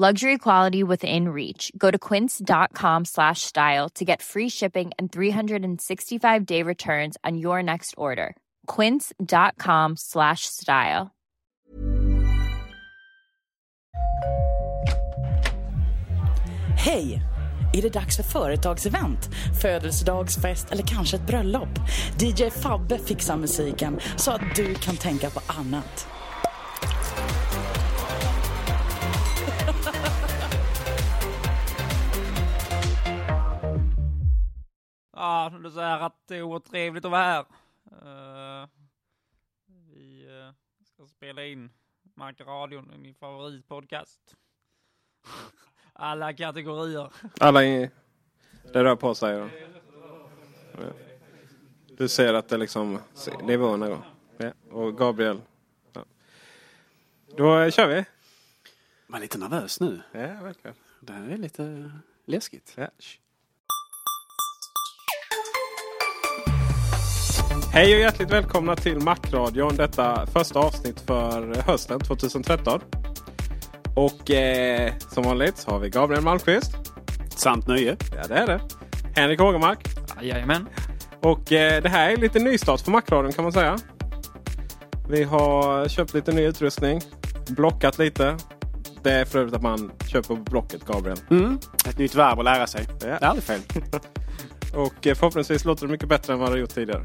Luxury quality within reach. Go to quince.com slash style to get free shipping and 365 day returns on your next order. Quince.com slash style. Hej! Är det dags för företagsevent, födelsedagsfest eller kanske ett bröllop? DJ Fabbe fixar musiken så att du kan tänka på annat. Ja, du säger att det är otrevligt att vara här. Eh, vi eh, ska spela in Markradion, min favoritpodcast. Alla kategorier. Alla i, det rör på sig. Och, du ser att det liksom nivåerna går. Ja, och Gabriel. Ja. Då kör vi. Man är lite nervös nu. Ja, verkligen. Det här är lite läskigt. Ja. Hej och hjärtligt välkomna till Macradion. Detta första avsnitt för hösten 2013. Och eh, som vanligt så har vi Gabriel Malmqvist. Sant nöje. Ja det är det. Henrik Hågemark. Jajamän. Och eh, det här är lite nystart för Macradion kan man säga. Vi har köpt lite ny utrustning. Blockat lite. Det är för övrigt att man köper på Blocket Gabriel. Mm. Ett nytt verb att lära sig. Ja. Det är aldrig fel. Och eh, förhoppningsvis låter det mycket bättre än vad det har gjort tidigare.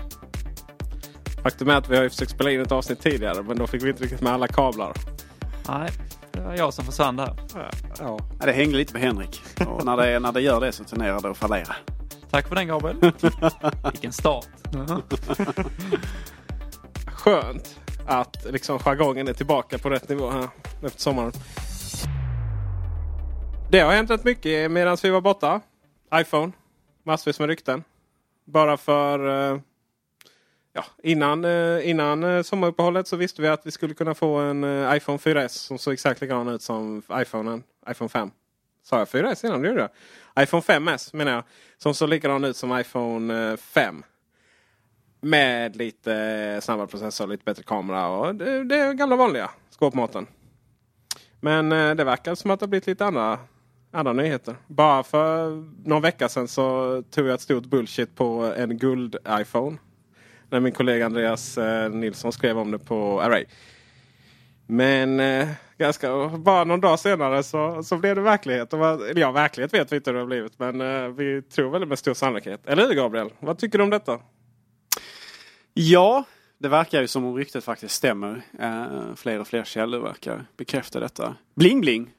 Faktum är att vi har ju försökt spela in ett avsnitt tidigare men då fick vi inte riktigt med alla kablar. Nej, det var jag som försvann där. Ja. Ja, det hängde lite på Henrik. Och när det, när det gör det så tenderar det att fallera. Tack för den Gabriel. Vilken start. Skönt att liksom jargongen är tillbaka på rätt nivå här efter sommaren. Det har hänt rätt mycket medan vi var borta. iPhone. Massvis med rykten. Bara för eh, ja, innan, eh, innan eh, sommaruppehållet så visste vi att vi skulle kunna få en eh, iPhone 4S som såg exakt likadan ut som iPhonen, iPhone 5. Sa jag 4S innan? Det gjorde jag. iPhone 5S menar jag. Som såg likadan ut som iPhone 5. Med lite snabbare processor, lite bättre kamera och det, det är gamla vanliga skåpmaten. Men det verkar som att det har blivit lite andra, andra nyheter. Bara för någon vecka sedan så tog jag ett stort bullshit på en guld-iPhone. När min kollega Andreas eh, Nilsson skrev om det på Array. Men eh, ganska, bara någon dag senare så, så blev det verklighet. Och vad, eller ja, verklighet vet vi inte hur det har blivit. Men eh, vi tror väl med stor sannolikhet. Eller hur Gabriel? Vad tycker du om detta? Ja, det verkar ju som om ryktet faktiskt stämmer. Eh, fler och fler källor verkar bekräfta detta. Bling bling!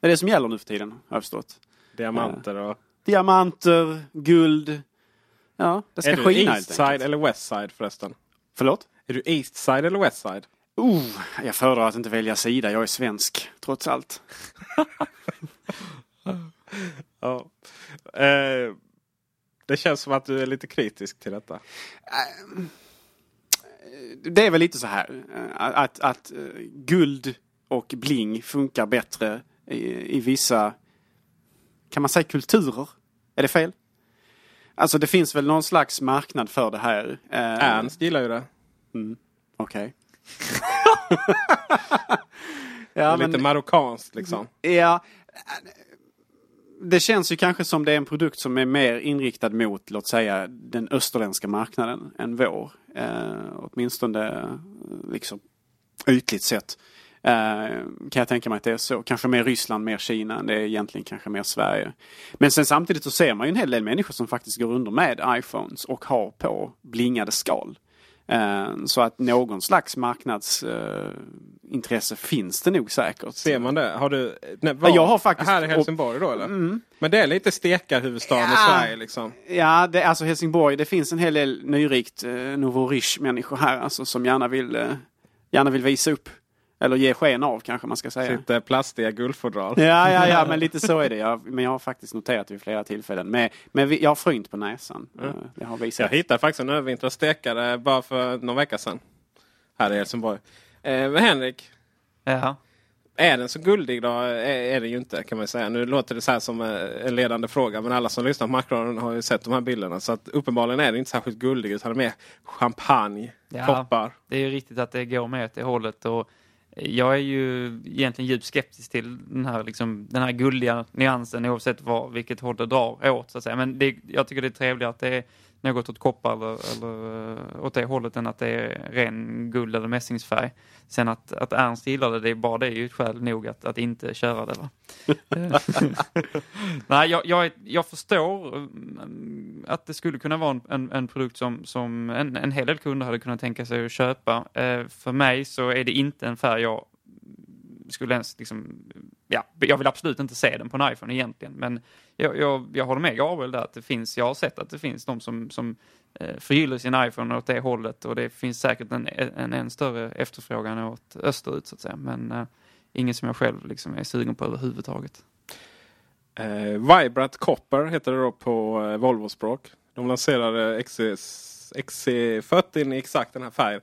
Det är det som gäller nu för tiden, har jag förstått. Diamanter och... Diamanter, guld. Ja, det ska är du skina East helt side enkelt. eller West side förresten? Förlåt? Är du East side eller West side? Oh, jag föredrar att inte välja sida. Jag är svensk, trots allt. Ja. Eh, det känns som att du är lite kritisk till detta. Det är väl lite så här eh, att, att eh, guld och bling funkar bättre i, i vissa, kan man säga kulturer? Är det fel? Alltså det finns väl någon slags marknad för det här. Eh, Ernst gillar ju det. Mm. Okej. Det är lite marockanskt liksom. Ja. Det känns ju kanske som det är en produkt som är mer inriktad mot, låt säga, den österländska marknaden än vår. Eh, åtminstone liksom ytligt sett. Eh, kan jag tänka mig att det är så. Kanske mer Ryssland, mer Kina. Det är egentligen kanske mer Sverige. Men sen samtidigt så ser man ju en hel del människor som faktiskt går under med iPhones och har på blingade skal. Eh, så att någon slags marknadsintresse finns det nog säkert. Ser man det? Har du, nej, Ja, jag har faktiskt- Här i Helsingborg då eller? Mm. Men det är lite stekarhuvudstaden i Ja. Sverige liksom. Ja, det, alltså Helsingborg, det finns en hel del nyrikt eh, nouveau riche människor här alltså, som gärna vill, eh, gärna vill visa upp. Eller ge sken av kanske man ska säga. Sitt eh, plastiga guldfodral. Ja, ja, ja, men lite så är det. Jag, men jag har faktiskt noterat vid flera tillfällen. Men, men jag har frynt på näsan. Eh, Det har Jag visat. hittade faktiskt en övervintrad stekare bara för någon vecka sedan. Här i Helsingborg. Eh, men Henrik. Ja. Är den så guldig då? Är, är det ju inte kan man säga. Nu låter det så här som eh, en ledande fråga. Men alla som lyssnar på Macron har ju sett de här bilderna. Så att uppenbarligen är det inte särskilt guldig. Utan det är mer champagne, koppar. Det är ju riktigt att det går med åt det hållet. Och jag är ju egentligen djupt skeptisk till den här, liksom, den här guldiga nyansen oavsett var, vilket håll det drar åt. Så att säga. Men det, jag tycker det är trevligare att det är något åt koppar eller, eller eh, åt det hållet än att det är ren guld eller mässingsfärg. Sen att, att Ernst gillar det, det är bara det är ju skäl nog att, att inte köra det. Va? Nej, jag, jag, jag förstår mm, att det skulle kunna vara en, en, en produkt som, som en, en hel del kunder hade kunnat tänka sig att köpa. Eh, för mig så är det inte en färg jag skulle ens liksom, ja, jag vill absolut inte se den på en iPhone egentligen, men jag, jag, jag håller med Gabriel där att det finns, jag har sett att det finns de som, som eh, förgyller sin iPhone åt det hållet och det finns säkert en, en, en större efterfrågan åt österut så att säga, men uh, ingen som jag själv liksom är sugen på överhuvudtaget. Uh, Vibrant Copper heter det då på uh, Volvo-språk. De lanserade XC, XC40 i exakt den här färgen.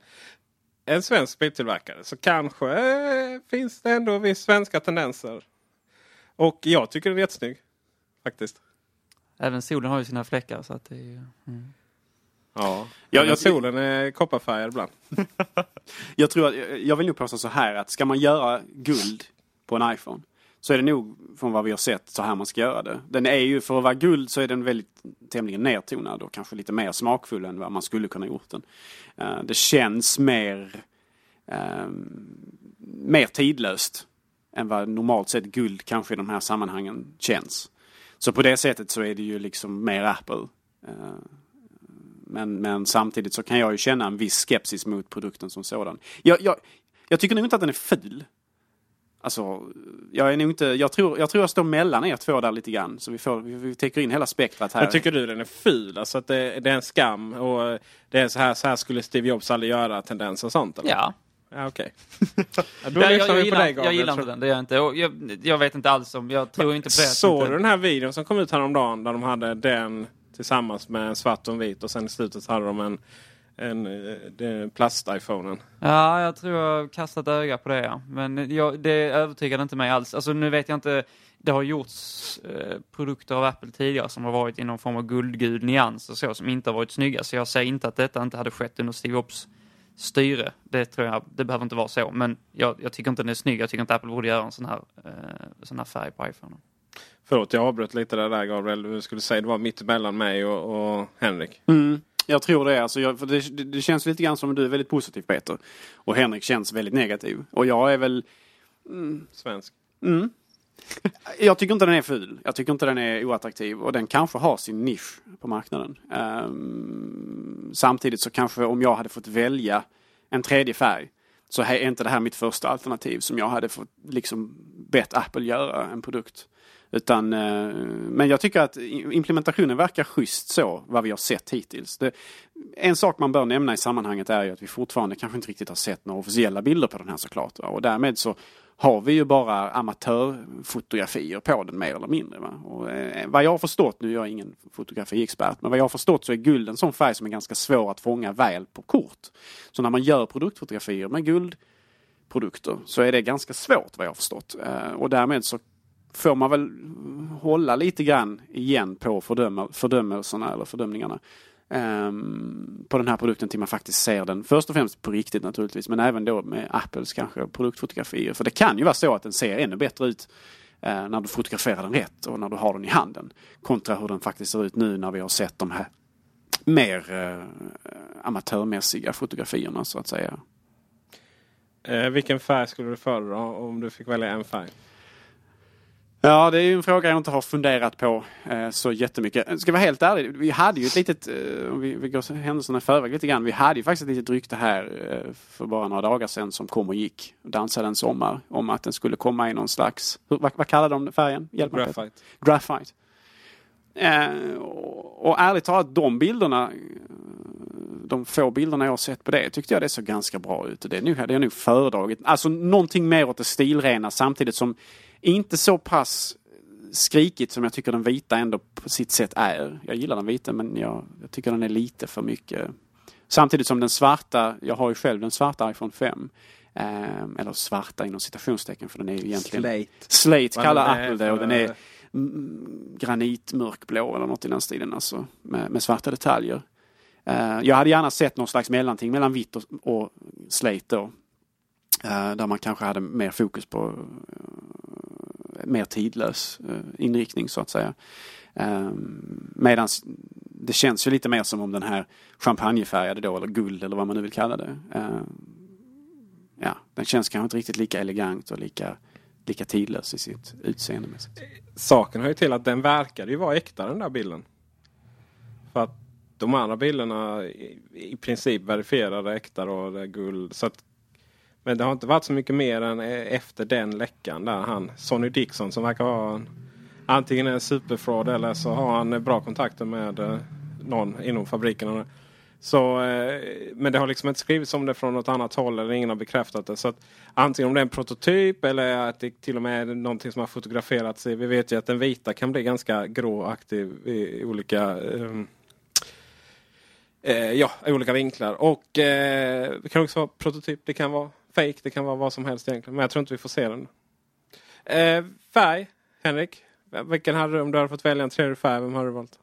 En svensk biltillverkare. Så kanske eh, finns det ändå viss svenska tendenser. Och jag tycker den är jättesnygg. Faktiskt. Även solen har ju sina fläckar så att det är mm. Ja, Ja, Men jag- solen är kopparfärgad ibland. Jag tror att, jag vill nog påstå så här att ska man göra guld på en iPhone så är det nog från vad vi har sett så här man ska göra det. Den är ju, för att vara guld så är den väldigt tämligen nedtonad och kanske lite mer smakfull än vad man skulle kunna gjort den. Eh, det känns mer, ehm, mer tidlöst än vad normalt sett guld kanske i de här sammanhangen känns. Så på det sättet så är det ju liksom mer Apple. Eh, men, men samtidigt så kan jag ju känna en viss skepsis mot produkten som sådan. Jag, jag, jag tycker nog inte att den är ful. Alltså, jag är nog inte, jag tror, jag tror jag står mellan er två där lite grann. Så vi, får, vi, vi täcker in hela spektrat här. Men tycker du den är ful? Alltså att det, det är en skam och det är så här, så här skulle Steve Jobs aldrig göra tendens och sånt? Eller? Ja. Ja, okej. Ja, då Ja, jag, jag, gillar, dig jag gillar inte den, det gör jag inte. Och jag, jag vet inte alls om, jag tror inte på det. Såg inte- du den här videon som kom ut häromdagen där de hade den tillsammans med en svart och en vit och sen i slutet hade de en, en, eh, den plast-iPhonen. Ja, jag tror jag har kastat öga på det, ja. Men jag, det övertygade inte mig alls. Alltså nu vet jag inte, det har gjorts eh, produkter av Apple tidigare som har varit i någon form av guldgul nyans och så, som inte har varit snygga. Så jag säger inte att detta inte hade skett under Steve Jobs styre. Det tror jag, det behöver inte vara så. Men jag, jag tycker inte den är snygg. Jag tycker inte Apple borde göra en sån här, eh, sån här färg på iPhone. Förlåt, jag avbröt lite där, där Gabriel. Du skulle säga det var mitt emellan mig och, och Henrik. Mm, jag tror det. Alltså jag, det, det, känns lite grann som att du är väldigt positiv Peter. Och Henrik känns väldigt negativ. Och jag är väl... Svensk. Mm. Jag tycker inte den är ful. Jag tycker inte den är oattraktiv. Och den kanske har sin nisch på marknaden. Ehm, samtidigt så kanske om jag hade fått välja en tredje färg så är inte det här mitt första alternativ som jag hade fått liksom bett Apple göra en produkt. Utan, eh, men jag tycker att implementationen verkar schysst så, vad vi har sett hittills. Det, en sak man bör nämna i sammanhanget är ju att vi fortfarande kanske inte riktigt har sett några officiella bilder på den här såklart. va. Och därmed så har vi ju bara amatörfotografier på den mer eller mindre. Va? Och, eh, vad jag har förstått, nu är jag ingen fotografiexpert, men vad jag har förstått så är guld en sån färg som är ganska svår att fånga väl på kort. Så när man gör produktfotografier med guldprodukter så är det ganska svårt vad jag har förstått. Eh, och därmed så får man väl hålla lite grann igen på fördöma, fördömelserna eller fördömningarna ehm, på den här produkten till man faktiskt ser den först och främst på riktigt naturligtvis men även då med Apples kanske produktfotografier. För det kan ju vara så att den ser ännu bättre ut eh, när du fotograferar den rätt och när du har den i handen. Kontra hur den faktiskt ser ut nu när vi har sett de här mer eh, amatörmässiga fotografierna så att säga. Eh, vilken färg skulle du föredra om du fick välja en färg? Ja, det är ju en fråga jag inte har funderat på eh, så jättemycket. Ska jag vara helt ärlig, vi hade ju ett litet, eh, om vi, vi går händelserna i förväg lite grann. Vi hade ju faktiskt ett litet rykte här eh, för bara några dagar sedan som kom och gick. Dansade en sommar om att den skulle komma i någon slags, vad, vad kallar de färgen? Hjälp mig. Graphite. Graphite. Eh, och, och ärligt talat, de bilderna, de få bilderna jag har sett på det, tyckte jag det såg ganska bra ut. Det, nu hade jag nog föredragit, alltså någonting mer åt det stilrena samtidigt som inte så pass skrikigt som jag tycker den vita ändå på sitt sätt är. Jag gillar den vita men jag, jag tycker den är lite för mycket. Samtidigt som den svarta, jag har ju själv den svarta iPhone 5. Eh, eller svarta inom citationstecken för den är ju egentligen Slate. Slate kallar Apple det och den är granitmörkblå eller något i den stilen alltså. Med, med svarta detaljer. Eh, jag hade gärna sett någon slags mellanting mellan vitt och, och slate då. Eh, där man kanske hade mer fokus på mer tidlös eh, inriktning så att säga. Ehm, Medan det känns ju lite mer som om den här champagnefärgade då, eller guld eller vad man nu vill kalla det. Ehm, ja, den känns kanske inte riktigt lika elegant och lika, lika tidlös i sitt utseende. Saken hör ju till att den verkade ju vara äkta den där bilden. För att de andra bilderna i, princip verifierade äkta och guld. Så att, men det har inte varit så mycket mer än eh, efter den läckan där han Sonny Dixon som verkar vara en, antingen en superfraud eller så har han eh, bra kontakter med eh, någon inom fabrikerna. Så, men det har liksom inte skrivits om det från något annat håll eller ingen har bekräftat det. Så att antingen om det är en prototyp eller att det till och med är någonting som har fotograferats. i- Vi vet ju att den vita kan bli ganska gråaktig i olika um, eh, ja, olika vinklar. Och eh, det kan också vara prototyp, det kan vara fake, det kan vara vad som helst egentligen. Men jag tror inte vi får se den. Eh, färg, Henrik. Vilken hade du om du hade fått välja en tredje färg? Vem hade du valt?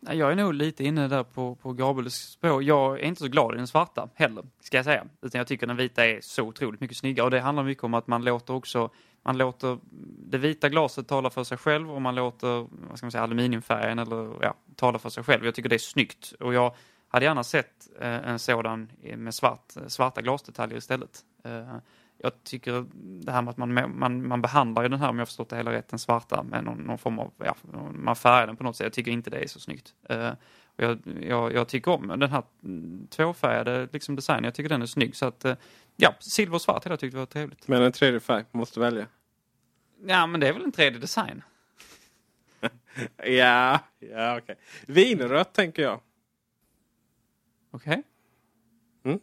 Jag är nog lite inne där på, på Gabriels spår. Jag är inte så glad i den svarta heller, ska jag säga. Utan jag tycker den vita är så otroligt mycket snyggare. Och det handlar mycket om att man låter också, man låter det vita glaset tala för sig själv och man låter, vad ska man säga, aluminiumfärgen eller ja, tala för sig själv. Jag tycker det är snyggt. Och jag hade gärna sett eh, en sådan med svart, eh, svarta glasdetaljer istället. Eh, jag tycker det här med att man, man, man behandlar ju den här, om jag förstått det hela rätt, den svarta med någon, någon form av, ja, man färgar den på något sätt. Jag tycker inte det är så snyggt. Eh, och jag, jag, jag tycker om den här mm, tvåfärgade liksom designen. Jag tycker den är snygg. Så att, eh, ja, silver och svart hade jag tyckt var trevligt. Men en tredje färg, måste välja. Ja, men det är väl en 3D-design. Ja, ja okej. Vinrött tänker jag. Okej. Mm.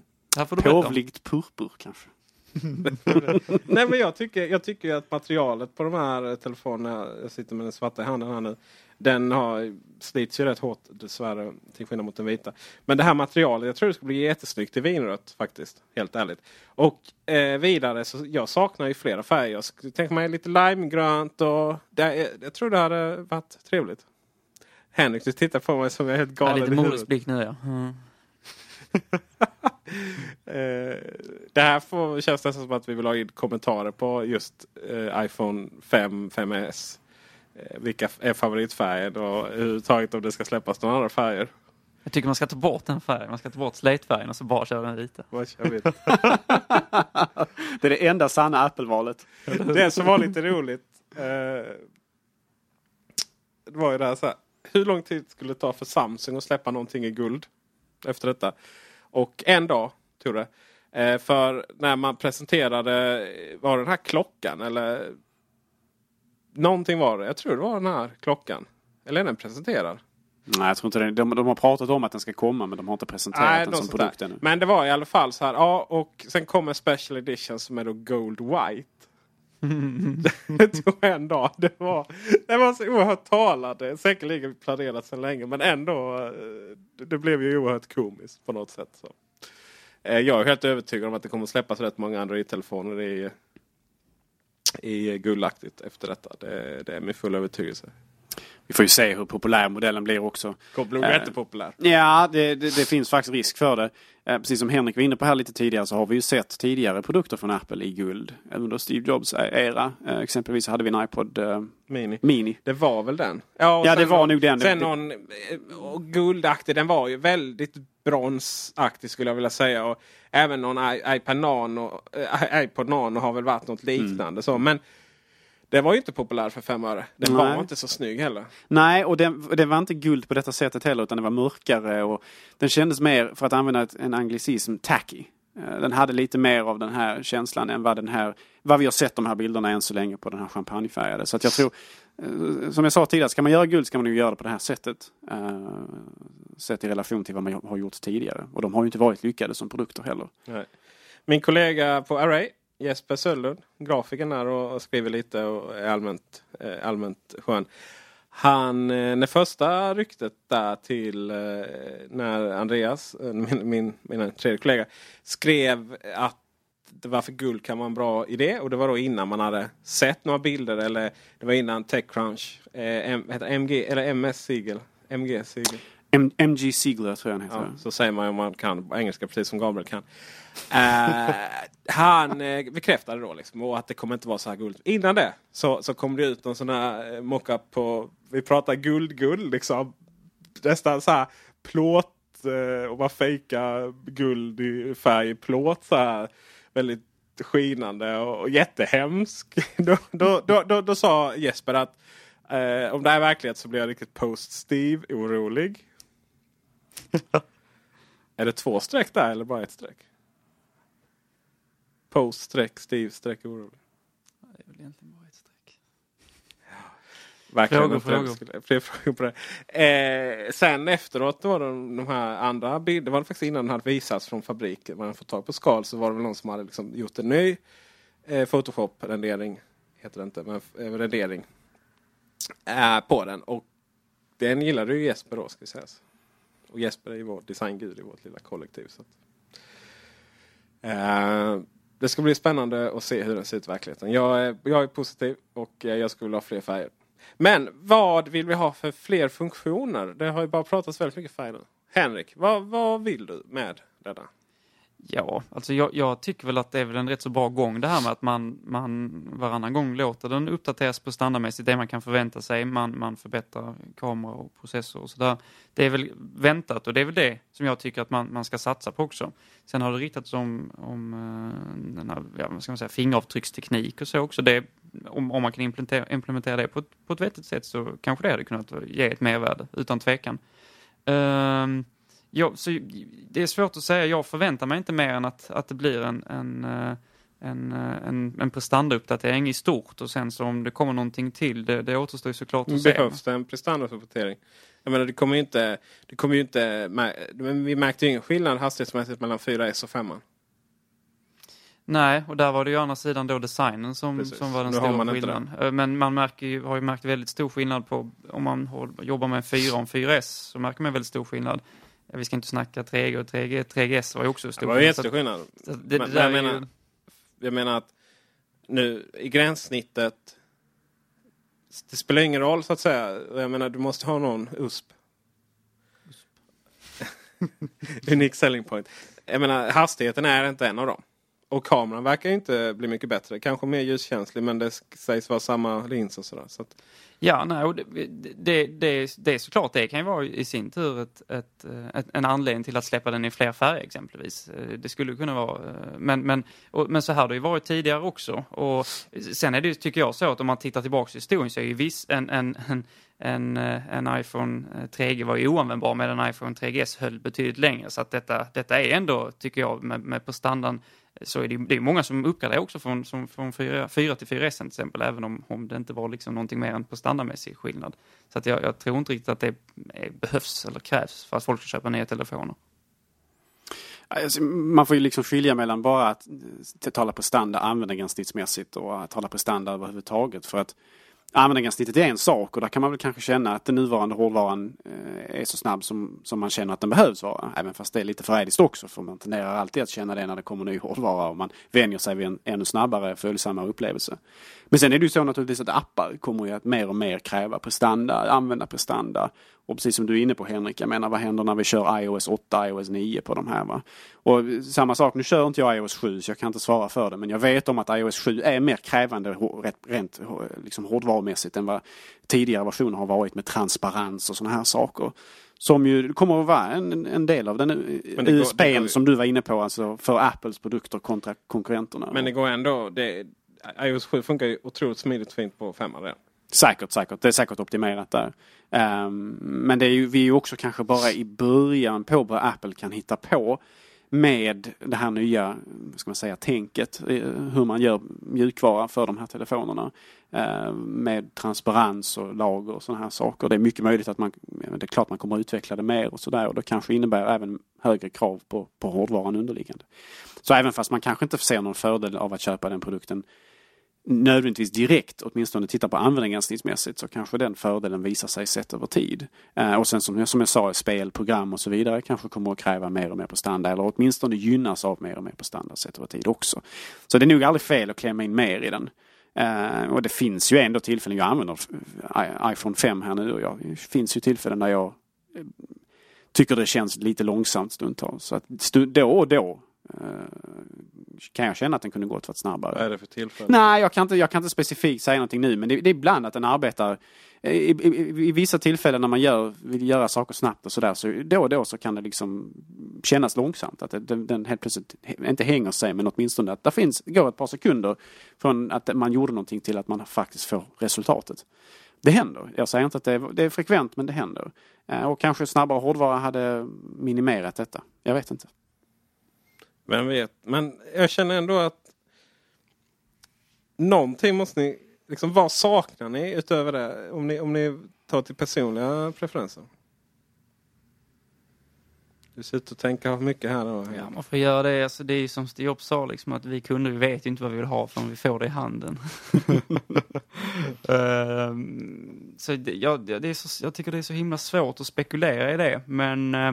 Påvligt purpur kanske. Nej men jag tycker, jag tycker att materialet på de här telefonerna, jag sitter med den svarta i handen här nu. Den har slits ju rätt hårt dessvärre till skillnad mot den vita. Men det här materialet, jag tror det ska bli jättesnyggt i vinrött faktiskt. Helt ärligt. Och eh, vidare så jag saknar ju flera färger. Jag tänka mig lite limegrönt och det, jag tror det hade varit trevligt. Henrik, du tittar på mig som jag är helt Ja, galen lite i huvudet. nu ja. Mm. Eh, det här får, känns nästan som att vi vill ha in kommentarer på just eh, iPhone 5, 5S. Eh, vilka är favoritfärgen och överhuvudtaget om det ska släppas några andra färger. Jag tycker man ska ta bort den färgen. Man ska ta bort slatefärgen och så bara köra den vita. Det är det enda sanna Apple-valet. Det som var lite roligt. Eh, det var ju det här så här. Hur lång tid skulle det ta för Samsung att släppa någonting i guld? Efter detta. Och en dag tog det. Eh, för när man presenterade, var den här klockan eller? Någonting var det. Jag tror det var den här klockan. Eller är den presenterad? Nej, jag tror inte det. De, de har pratat om att den ska komma men de har inte presenterat den något som produkt ännu. Men det var i alla fall så här. Ja, och sen kommer Special Edition som är då Gold White. det tog en dag. Det var, det var så oerhört talande. Säkerligen planerat sedan länge men ändå. eh, Det, blev ju oerhört komiskt på något sätt. Så. Eh, Jag är helt övertygad om att det kommer släppas rätt många Android-telefoner i, i guldaktigt efter detta. Det, det är min fulla övertygelse. Vi får ju se hur populär modellen blir också. Kommer bli Eh, jättepopulär. Ja, det, det, det finns faktiskt risk för det. Eh, Precis som Henrik var inne på här lite tidigare så har vi ju sett tidigare produkter från Apple i guld under Steve Jobs era. Eh, Exempelvis hade vi en iPod eh, Mini. Mini. Det var väl den? Ja, Ja, det var någon- nog den. Sen någon guldaktig. Den var ju väldigt bronsaktig skulle jag vilja säga. Och även någon iPad Nano, iPod Nano har väl varit något liknande. Så. Men det var ju inte populär för fem öre. Den Nej. var inte så snygg heller. Nej, och den, den var inte guld på detta sättet heller utan den var mörkare och den kändes mer, för att använda ett, en anglicism, tacky. Eh, Den hade lite mer av den här känslan än vad den här, vad vi har sett de här bilderna än så länge på den här champagnefärgade. Så att jag tror, eh, som jag sa tidigare, ska man göra guld ska man ju göra det på det här sättet. Eh, Sett i relation till vad man har gjort tidigare. Och de har ju inte varit lyckade som produkter heller. Nej. Min kollega på Array, Jesper Sölund, grafikern där och, skriver lite och är allmänt, eh, allmänt skön. Han, eh, när första ryktet där till eh, när Andreas, eh, min, min, min tredje kollega, skrev att det varför guld kan vara en bra idé. Och det var då innan man hade sett några bilder eller det var innan Techcrunch. Eh, M, heter MG, eller MS Siegel. MG Siegel. M- MG Ziegler tror jag han heter. Ja, så säger man om man kan engelska precis som Gabriel kan. uh, han eh, bekräftade då liksom, och att det kommer inte vara så här guld. Innan det så, så kom det ut någon sån här eh, mockup på, vi pratar guld-guld liksom. Nästan så här plåt eh, och man fejkar guld i färg i plåt så här. Väldigt skinande och, och jättehemsk. då, då, då, då, då sa Jesper att eh, om det här är verklighet så blir jag riktigt post-Steve orolig. Är det två streck där eller bara ett streck? Post streck, Steve streck orolig. Det är väl egentligen bara ett streck. Verkligen Frågor, det. frågor. Skulle- Fler frågor på det. Eh, sen efteråt då de, de här andra bilderna. Det var faktiskt innan den hade visats från fabriken. Man hade fått tag på skal så var det väl någon som hade liksom gjort en ny eh, Photoshop-rendering. Heter det inte, men eh, rendering. Eh, på den. Och den gillade ju Jesper då ska vi säga. Och Jesper är ju vår designgud i vårt lilla kollektiv. Så att, eh, det ska bli spännande att se hur den ser ut i verkligheten. Jag är, jag är positiv och eh, jag skulle vilja ha fler färger. Men vad vill vi ha för fler funktioner? Det har ju bara pratats väldigt mycket färger nu. Henrik, vad, vad vill du med detta? Ja, alltså jag, jag tycker väl att det är väl en rätt så bra gång det här med att man, man varannan gång låter den uppdateras på standardmässigt det man kan förvänta sig. Man, man förbättrar kamera och processor och sådär. Det är väl väntat och det är väl det som jag tycker att man, man ska satsa på också. Sen har det riktats om, om eh, den här, ja, vad ska man säga, fingeravtrycksteknik och så också. Det, om, om man kan implementera, implementera det på ett, på ett vettigt sätt så kanske det hade kunnat ge ett mervärde, utan tvekan. Ehm, Ja, så det är svårt att säga. Jag förväntar mig inte mer än att, att det blir en, en, eh, en, eh, en, en prestandauppdatering i stort och sen så om det kommer någonting till, det, det återstår ju såklart att se. Behövs det en prestandauppdatering? Jag menar, det kommer ju inte... Det kommer ju inte men vi märkte ju ingen skillnad hastighetsmässigt mellan 4S och 5. Nej, och där var det ju å andra sidan då designen som, Precis. som var den Nu stora skillnaden. Eh, Men man märker ju, har ju märkt väldigt stor skillnad på, om man jobbar med 4 och 4S, så märker man väldigt stor skillnad. Vi ska inte snacka 3G och 3G, 3GS var ju också Det stor var ju jätteskillnad. det, Men- det jag ju- menar- Jag menar att nu i gränssnittet. Det spelar ingen roll så att säga. Jag menar du måste ha någon USP. Unique selling point. Jag menar hastigheten är inte en av dem. Och kameran verkar ju inte bli mycket bättre. Kanske mer ljuskänslig men det sägs vara samma lins och sådär. Så att, Ja, nej, och det, det, det, det är såklart, det kan ju vara i sin tur ett, ett, eh, ett, en anledning till att släppa den i fler färger exempelvis. Eh, det skulle kunna vara, eh, men, men, och, men så här har det ju varit tidigare också. Och sen är det ju, tycker jag så att om man tittar tillbaka i historien så är ju viss, en, en, en, en, en iPhone 3G var ju oanvändbar medan iPhone 3GS höll betydligt längre. Så att detta, detta är ändå, tycker jag, med, med prestandan så är det, det är många som uppgraderar också från, som, från 4, 4 till 4S till exempel, även om, om det inte var liksom någonting mer än på standardmässig skillnad. Så att jag, jag tror inte riktigt att det är, behövs eller krävs för att folk ska köpa nya telefoner. Alltså, man får ju liksom skilja mellan bara att tala på standard användargränssnittsmässigt och att tala på standard överhuvudtaget. För att användargränssnittet är en sak och där kan man väl kanske känna att den nuvarande hårdvaran eh, är så snabb som, som man känner att den behövs vara. Även fast det är lite förrädiskt också för man tenderar alltid att känna det när det kommer ny hårdvara och man vänjer sig vid en ännu snabbare följsammare upplevelse. Men sen är det ju så naturligtvis att appar kommer ju att mer och mer kräva prestanda, använda prestanda. Och precis som du är inne på Henrik, jag menar vad händer när vi kör iOS 8, iOS 9 på de här va? Och samma sak, nu kör inte jag iOS 7 så jag kan inte svara för det men jag vet om att iOS 7 är mer krävande rent, rent liksom hårdvarumässigt än vad tidigare versioner har varit med transparens och sådana här saker. Som ju kommer att vara en, en del av den USPn som du var inne på, alltså för Apples produkter kontra konkurrenterna. Men det går ändå, det, iOS 7 funkar ju otroligt smidigt fint på 5 redan. Säkert, säkert. Det är säkert optimerat där. Um, men det är ju, vi är ju också kanske bara i början på vad Apple kan hitta på med det här nya, ska man säga, tänket. Eh, hur man gör mjukvara för de här telefonerna. Ehm, med transparens och lager och sådana här saker. Det är mycket möjligt att man, det är klart man kommer att utveckla det mer och sådär. Och det kanske innebär även högre krav på, på hårdvaran underliggande. Så även fast man kanske inte ser någon fördel av att köpa den produkten nödvändigtvis direkt, åtminstone tittar på användargränssnittsmässigt, så kanske den fördelen visar sig sett över tid. Eh, och sen som jag, som jag sa, spel, program och så vidare kanske kommer att kräva mer och mer på standard eller åtminstone gynnas av mer och mer på standard sett över tid också. Så det är nog aldrig fel att klämma in mer i den. Eh, och det finns ju ändå tillfällen, jag använder iPhone 5 här nu och jag, det finns ju tillfällen där jag eh, tycker det känns lite långsamt stundtals. Så att stu- då och då kan jag känna att den kunde gått varit snabbare. Vad är det för tillfälle? Nej, jag kan inte, jag kan inte specifikt säga någonting nu, men det, det är ibland att den arbetar i, i, i, i vissa tillfällen när man gör, vill göra saker snabbt och sådär, så då och då så kan det liksom kännas långsamt. Att den, den helt plötsligt, inte hänger sig, men åtminstone att det finns, går ett par sekunder från att man gjorde någonting till att man faktiskt får resultatet. Det händer. Jag säger inte att det är, det är frekvent, men det händer. Eh, Och kanske snabbare hårdvara hade minimerat detta. Jag vet inte. Vem vet. Men jag känner ändå att någonting måste ni... Liksom, vad saknar ni utöver det? Om ni, om ni tar till personliga preferenser. Du sitter och tänker mycket här då. Ja, man får göra det. Alltså, det är ju som Steve Jobs sa, liksom, att vi kunder vi vet ju inte vad vi vill ha förrän vi får det i handen. Ehm, så det, ja, det är så, jag tycker det är så himla svårt att spekulera i det. Men eh,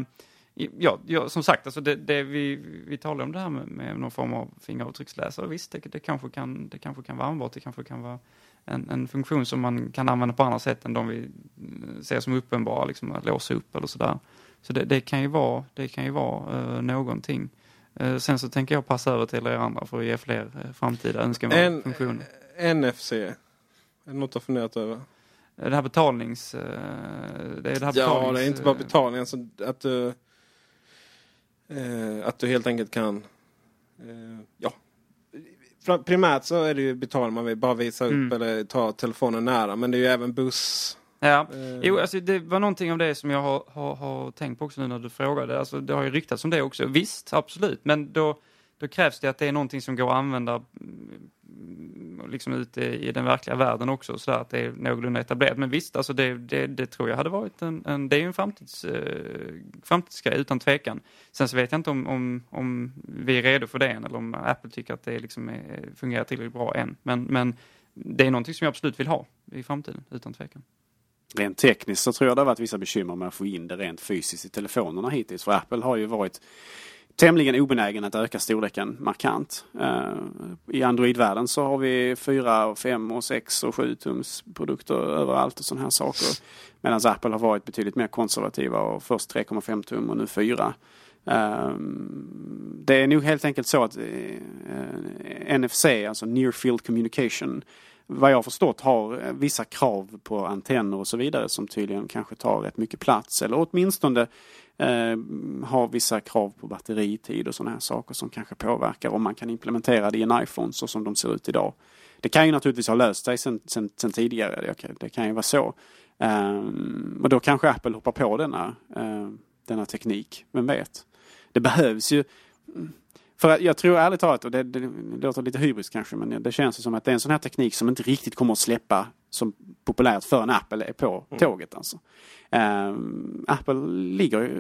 ja, ja, som sagt, alltså det, det vi, vi talar om det här med, med någon form av fingeravtrycksläsare. Visst, det, det, kanske kan, det kanske kan vara användbart. Det kanske kan vara en, en funktion som man kan använda på andra sätt än de vi eh, ser som uppenbara, liksom att låsa upp eller sådär. Så det, det kan ju vara, det kan ju vara eh, någonting. Eh, sen så tänker jag passa över till er andra för att ge fler eh, framtida önskemål En, funktioner. NFC. Är det något du har funderat över? Det här betalnings... eh, Det är det här Ja, betalnings, det är inte bara eh, betalning. Alltså att du, eh, att du helt enkelt kan... Eh, ja. Primärt så är det ju betalning man vill bara visa upp Mm. eller ta telefonen nära. Men det är ju även buss. Ja, Eh. jo, alltså det var någonting av det som jag har, har, har tänkt på också nu när du frågade. Alltså, det har ju ryktats om det också. Visst, absolut. Men då, då krävs det att det är någonting som går att använda liksom ute i den verkliga världen också. Så där, att det är någorlunda etablerat. Men visst, alltså det, det, det tror jag hade varit en, en det är ju en framtids, eh, framtidsgrej utan tvekan. Sen så vet jag inte om, om, om vi är redo för det än eller om Apple tycker att det liksom är, fungerar tillräckligt bra än. Men, men det är någonting som jag absolut vill ha i framtiden, utan tvekan. Rent tekniskt så tror jag det har varit vissa bekymmer med att få in det rent fysiskt i telefonerna hittills. För Apple har ju varit tämligen obenägen att öka storleken markant. Eh, I Android-världen så har vi 4, 5, och 6 och 7 tums produkter överallt och sådana här saker. Medan Apple har varit betydligt mer konservativa och först 3,5 tum och nu 4. Ehm, det är nog helt enkelt så att eh, NFC, alltså Near Field Communication, vad jag förstått har eh, vissa krav på antenner och så vidare som tydligen kanske tar rätt mycket plats. Eller åtminstone Eh, har vissa krav på batteritid och sådana här saker som kanske påverkar om man kan implementera det i en iPhone så som de ser ut idag. Det kan ju naturligtvis ha löst sig sen, sen, sen tidigare, det kan, det kan ju vara så. Um, och då kanske Apple hoppar på denna, uh, denna teknik, vem vet. Det behövs ju för att jag tror ärligt talat, och det, det, det låter lite hybris kanske, men det känns ju som att det är en sån här teknik som inte riktigt kommer att släppa som populärt förrän Apple är på tåget. Alltså. Ehm, Apple ligger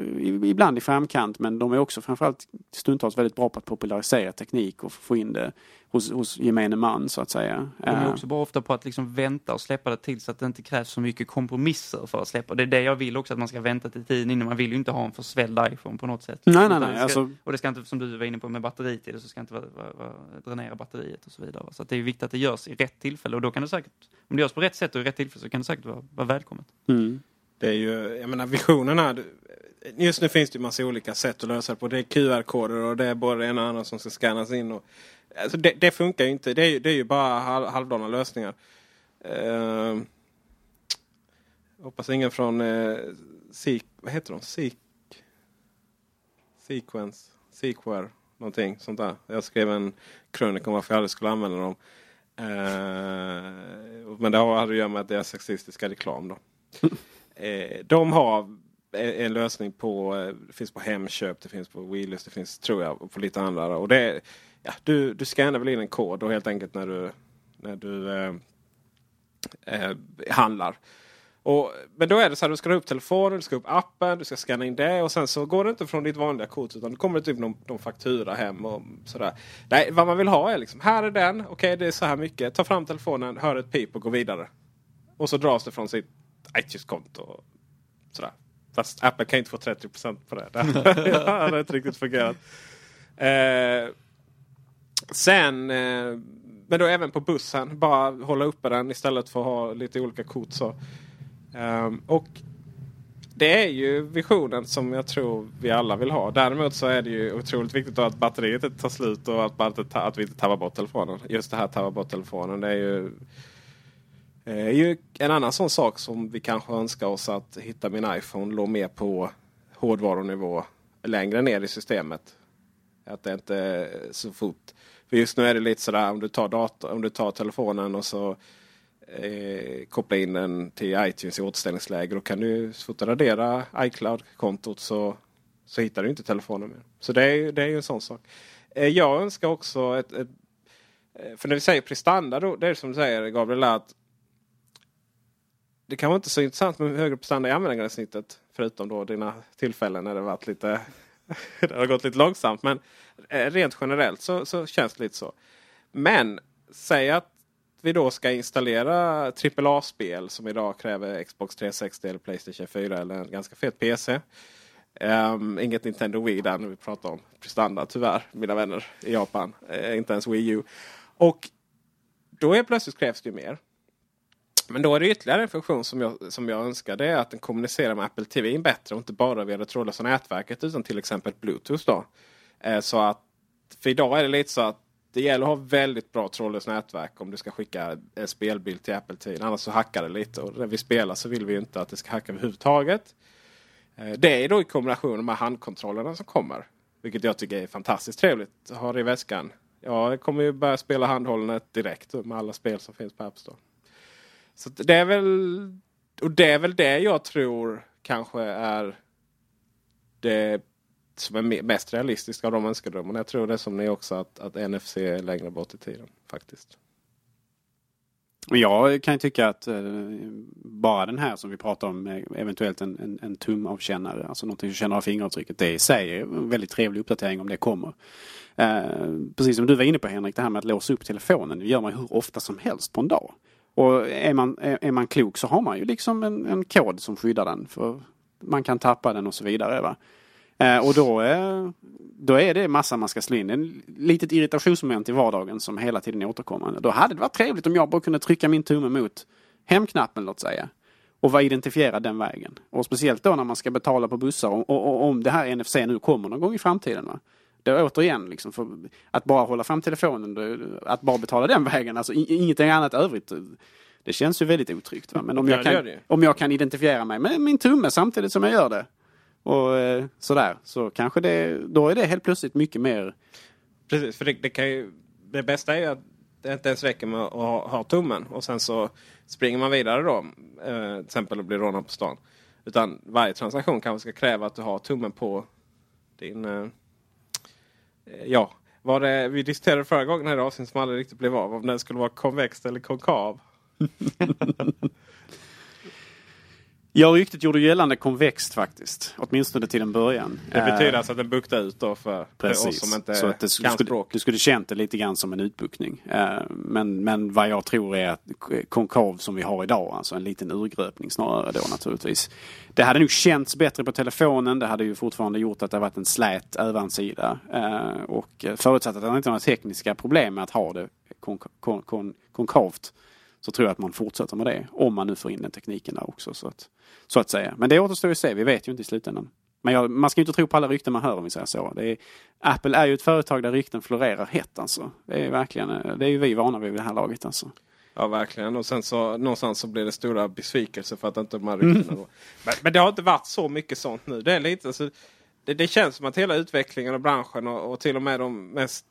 ibland i framkant men de är också framförallt stundtals väldigt bra på att popularisera teknik och få in det hos, hos gemene man så att säga. De är Eh, också bra ofta på att liksom vänta och släppa det tills att det inte krävs så mycket kompromisser för att släppa. Det är det jag vill också, att man ska vänta till tiden innan. Man vill ju inte ha en försvälld iPhone på något sätt. Nej, nej, nej, ska, alltså- Och det ska inte, som du var inne på med det, så ska inte vara, vara, vara, dränera batteriet och så vidare. Så att det är viktigt att det görs i rätt tillfälle och då kan det säkert, om det görs på rätt sätt och i rätt tillfälle så kan det säkert vara, vara välkommet. mm. Det är ju, jag menar visionen här. Just nu finns det ju massa olika sätt att lösa det på. Det är QR-koder och det är både det ena och andra som ska scannas in. Och, alltså det, det funkar ju inte. Det är, ju- det är ju bara halv, halvdana lösningar. Uh, hoppas ingen från uh, Seek, vad heter de? Seek, Sequence, Sequare, någonting sånt där. Jag skrev en krönika om varför jag aldrig skulle använda dem. Eh, men det hade att göra med att det är sexistiska reklam då. Eh, de har en lösning på, eh, det finns på Hemköp, det finns på Wheelers, det finns tror jag på lite andra. Och det ja, du, du scannar väl in en kod och helt enkelt när du, när du eh, eh, handlar. Och, men då är det så här, du ska ha upp telefonen, du ska upp appen, du ska scanna in det och sen så går det inte från ditt vanliga kort utan det kommer typ någon, någon faktura hem och sådär. Nej, vad man vill ha är liksom, här är den, okej det är så här mycket, ta fram telefonen, hör ett pip och gå vidare. Och så dras det från sitt iTunes-konto. och Sådär. Fast Apple kan inte få 30 på det. det hade inte riktigt fungerat. Eh, sen, eh, men då även på bussen. Bara hålla uppe den istället för att ha lite olika kort. Så. Ehm, och det är ju visionen som jag tror vi alla vill ha. Däremot så är det ju otroligt viktigt att batteriet inte tar slut och att, att vi inte tappar bort telefonen. Just det här tappar bort telefonen. Det är ju Eh, är ju en annan sån sak som vi kanske önskar oss att hitta min iPhone låg mer på hårdvarunivå längre ner i systemet. Att det inte är så fort. För just nu är det lite sådär om du tar, dator, om du tar telefonen och så eh, kopplar in den till iTunes i återställningsläge. Då kan du så fort du raderar iCloud-kontot så, så hittar du inte telefonen mer. Så det är, det är ju en sån sak. Eh, jag önskar också ett, ett eh, för när vi säger prestanda då, det är som du säger Gabriel att det kan vara inte så intressant med högre prestanda i användargränssnittet. Förutom då dina tillfällen när det varit lite det har gått lite långsamt. Men eh, rent generellt så, så känns det lite så. Men säg att vi då ska installera AAA-spel som idag kräver Xbox 360 eller Playstation 4 eller en ganska fet PC. Um, ehm, inget Nintendo Wii där när vi pratar om prestanda tyvärr, mina vänner i Japan. Uh, inte ens Wii U. Och då är plötsligt krävs det ju mer. Men då är det ytterligare en funktion som jag, som jag önskar. Det är att den kommunicerar med Apple TV bättre och inte bara via det trådlösa nätverket utan till exempel Bluetooth. Då. Eh, så att, för idag är det lite så att det gäller att ha väldigt bra trådlöst nätverk om du ska skicka en spelbild till Apple TV. Annars så hackar det lite och när vi spelar så vill vi inte att det ska hacka överhuvudtaget. Eh, Det är då i kombination med handkontrollerna som kommer. Vilket jag tycker är fantastiskt trevligt att ha det i väskan. Jag kommer ju börja spela handhållet direkt med alla spel som finns på App Store. Så det är väl och det är väl det jag tror kanske är det som är mest realistiskt av de önskedrömmarna. Jag tror det är som ni också att, att NFC är längre bort i tiden faktiskt. Men jag kan ju tycka att eh, bara den här som vi pratar om, eh, eventuellt en, en, en tumavkännare, alltså någonting som känner av fingeravtrycket, det i sig är en väldigt trevlig uppdatering om det kommer. Eh, precis som du var inne på Henrik, det här med att låsa upp telefonen, det gör man ju hur ofta som helst på en dag. Och är man, är, är man klok så har man ju liksom en, en kod som skyddar den. För man kan tappa den och så vidare. Va? Eh, och då, är, då är det massa man ska slå in. En litet irritationsmoment i vardagen som hela tiden är återkommande. Då hade det varit trevligt om jag bara kunde trycka min tumme mot hemknappen låt säga. Och vara identifierad den vägen. Och speciellt då när man ska betala på bussar. Och, och, och om det här NFC nu kommer någon gång i framtiden. Va? Då återigen, liksom, för att bara hålla fram telefonen, då, att bara betala den vägen, alltså ingenting annat övrigt. Det känns ju väldigt otryggt. Va? Men om Ja, jag, kan, om jag kan identifiera mig med min tumme samtidigt som jag gör det. Och eh, sådär, så kanske det, då är det helt plötsligt mycket mer Precis, för det, det, kan ju, det bästa är ju att det inte ens räcker med att ha, ha tummen och sen så springer man vidare då. Eh, till exempel och blir rånad på stan. Utan varje transaktion kanske ska kräva att du har tummen på din... Eh, Eh, ja, vad det, vi diskuterade förra gången här i avsnittet som aldrig riktigt blev av. Om den skulle vara konvext eller konkav. Ja, ryktet gjorde gällande konvext faktiskt. Åtminstone till en början. Det betyder Eh, alltså att den buktar ut då för, för oss Precis. som inte så att det kan skulle, språk. du skulle känt det lite grann som en utbuktning. Eh, Men, men vad jag tror är att konkav som vi har idag, alltså en liten urgröpning snarare då naturligtvis. Det hade nog känts bättre på telefonen. Det hade ju fortfarande gjort att det varit en slät övansida. Eh, Och förutsatt att det inte har några tekniska problem med att ha det konk- kon- kon- konkavt så tror jag att man fortsätter med det. Om man nu får in den tekniken där också. Så att, så att säga. Men det återstår ju att se. Vi vet ju inte i slutändan. Men jag, man ska inte tro på alla rykten man hör om vi säger så. Är, Apple är ju ett företag där rykten florerar hett alltså. Det är verkligen, eh, det är ju vi vana vid vid det här laget alltså. Ja, verkligen. Och sen så någonstans så blir det stora besvikelser för att inte de här ryktena går. Men, men det har inte varit så mycket sånt nu. Det är lite alltså, det, det känns som att hela utvecklingen av branschen och, och till och med de mest...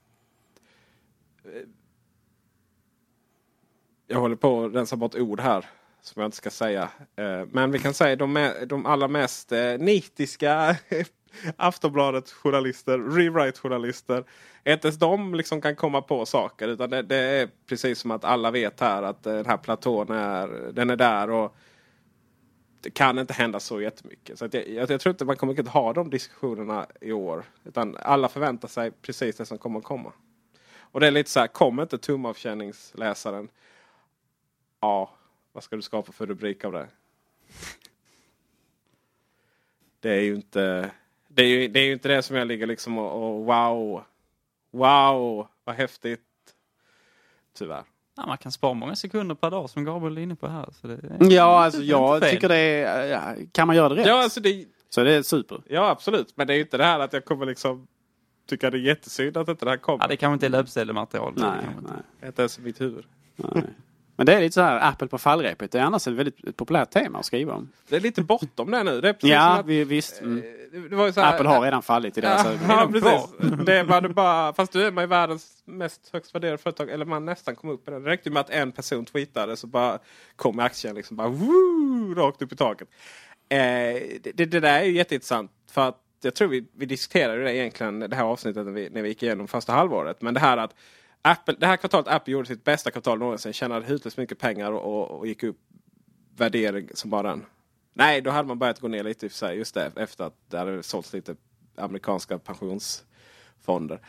Jag håller på att rensa bort ord här som jag inte ska säga. Eh, men vi kan säga de, de allra mest eh, nitiska Aftonbladet-journalister, rewrite-journalister. Inte ens de liksom kan komma på saker. Utan det, det är precis som att alla vet här att den här platån är, den är där. och Det kan inte hända så jättemycket. Så att jag, jag, jag tror inte man kommer att ha de diskussionerna i år. Utan alla förväntar sig precis det som kommer att komma. Och det är lite så här, kommer inte tumavkänningsläsaren. Ja, vad ska du skapa för rubrik av det? Det är ju inte det, är ju, det, är ju inte det som jag ligger liksom och, och wow. Wow, vad häftigt. Tyvärr. Ja, man kan spara många sekunder per dag som Gabriel är inne på här. Så det är Ja, alltså jag tycker det är, ja, kan man göra det rätt Ja, alltså det, så det är super. ja, absolut. Men det är ju inte det här att jag kommer liksom tycka det är jättesynd att inte det här kommer. Ja, det kanske inte är löpsedelsmaterial. det Nej, nej, Inte ens i mitt huvud. nej. Men det är lite så här Apple på fallrepet. Det är annars ett väldigt populärt tema att skriva om. Det är lite bortom det nu. Det är Ja, att, vi, visst. Mm. så här, Apple har redan fallit i deras ögon. Ja, precis. Det var det bara, fast du är man ju världens mest högst värderade företag. Eller man nästan kom upp i den. Det räckte med att en person tweetade så bara kom aktien liksom bara woo, rakt upp i taket. Eh, det, det, det där är ju jätteintressant. För att jag tror vi, vi diskuterade det egentligen det här avsnittet när vi, när vi gick igenom första halvåret. Men det här att Apple, det här kvartalet Apple gjorde sitt bästa kvartal någonsin. Tjänade hutlöst mycket pengar och, och, och gick upp värdering som bara den. Nej, då hade man börjat gå ner lite i och för sig. Just det, efter att det hade sålts lite amerikanska pensionsfonder.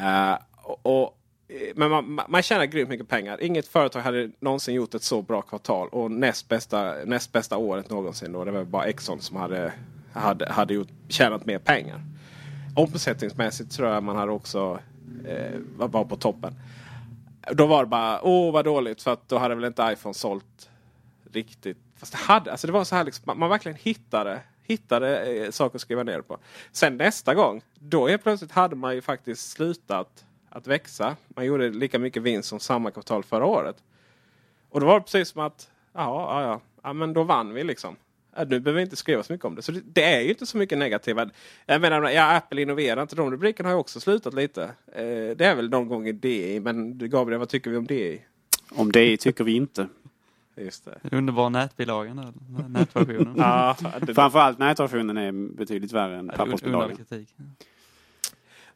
Uh, och, och, eh, men man, man- man tjänar grymt mycket pengar. Inget företag hade någonsin gjort ett så bra kvartal. Och näst bästa, näst bästa året någonsin. Då, det var bara Exxon som hade, hade, hade gjort, tjänat mer pengar. Omsättningsmässigt tror jag man hade också eh, var bara på toppen. Då var det bara, åh vad dåligt. För att då hade väl inte iPhone sålt riktigt. Fast det hade, alltså det var så här liksom, man, man verkligen hittade, hittade eh, saker att skriva ner på. Sen nästa gång, då helt plötsligt hade man ju faktiskt slutat att växa. Man gjorde lika mycket vinst som samma kvartal förra året. Och då var det precis som att, ja, ja, ja, ja men då vann vi liksom. Nu behöver vi inte skriva så mycket om det. Så det, det är ju inte så mycket negativa. Jag menar, ja, Apple innoverar inte. De rubrikerna har ju också slutat lite. Eh, det är väl någon gång i DI. Men Gabriel, vad tycker vi om DI? Om det tycker vi inte. Just det. Den underbara nätbilagan nätversionen. Ja, det, Framförallt nätversionen är betydligt värre än det pappersbilagan. kritik.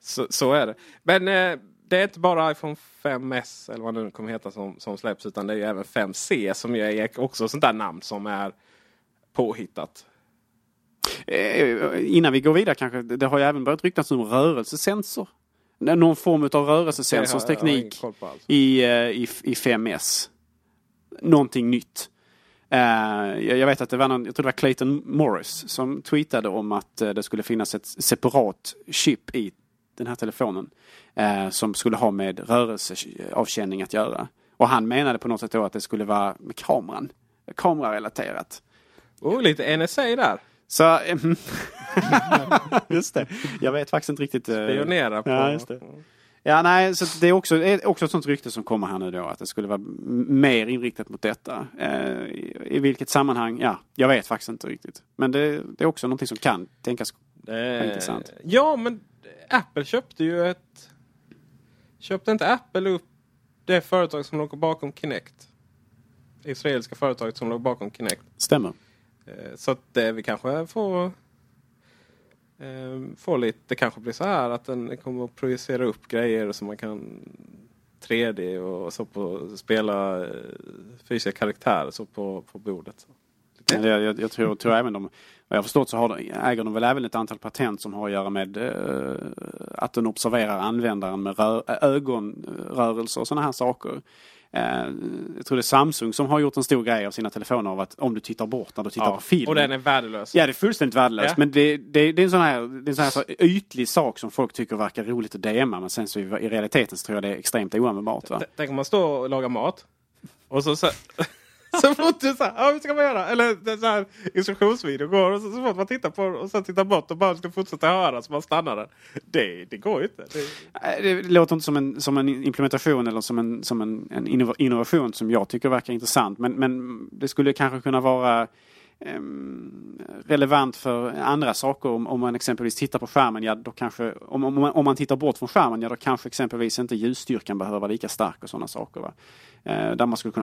så, så är det. Men eh, det är inte bara iPhone 5S eller vad det nu kommer heta som, som släpps. Utan det är ju även 5C som ju är också sånt där namn som är påhittat. Eh, Innan vi går vidare kanske, det har ju även börjat ryktas om rörelsesensor. Någon form av rörelsesensorsteknik på alls. i, eh, i, i 5S. Någonting nytt. Eh, jag jag vet att det var någon, jag tror det var Clayton Morris som tweetade om att eh, det skulle finnas ett separat chip i den här telefonen. eh, Som skulle ha med rörelseavkänning att göra. Och han menade på något sätt då att det skulle vara med kameran. Kamerarelaterat. Oh, lite NSA där. Så... ehm, just det. Jag vet faktiskt inte riktigt. eh, Spionera på... Ja, just det. Ja, nej, så det är också, är också ett sånt rykte som kommer här nu då. Att det skulle vara mer inriktat mot detta. Eh, i, vilket sammanhang? Ja, jag vet faktiskt inte riktigt. Men det, det är också någonting som kan tänkas vara intressant. Ja, men Apple köpte ju ett... Köpte inte Apple upp det företag som låg bakom Kinect? Israeliska företaget som låg bakom Kinect. Stämmer. Eh, så att det vi kanske får... Eh, får lite, det kanske blir så här att den kommer att projicera upp grejer som man kan 3D och så på spela fysiska karaktärer så på, på bordet. Jag, jag, jag tror, tror även de, vad jag har förstått så har de, äger de väl även ett antal patent som har att göra med eh, att den observerar användaren med rör, ögonrörelser och sådana här saker. Eh, jag tror det är Samsung som har gjort en stor grej av sina telefoner av att om du tittar bort när du tittar Ja, på film. och den är värdelös. Ja, det är fullständigt värdelöst. Ja. Men det, det, det är en sån här, det är en sån här så ytlig sak som folk tycker verkar roligt att DMa. Men sen så i, realiteten så tror jag det är extremt oanvändbart. Tänk om man står och lagar mat. Och så, så, så fort du säger ja hur ska man göra? Eller så här instruktionsvideo går och så, så fort man tittar på och sen tittar bort och bara ska fortsätta höra så man stannar den. Det, det går ju inte. Det, Det låter inte som en, som en implementation eller som en, som en, en innovation som jag tycker verkar intressant. Men, men det skulle kanske kunna vara ehm, relevant för andra saker. Om, om man exempelvis tittar på skärmen, ja då kanske, om, om, man, om man tittar bort från skärmen, ja då kanske exempelvis inte ljusstyrkan behöver vara lika stark och sådana saker. Va? Eh, där man skulle kunna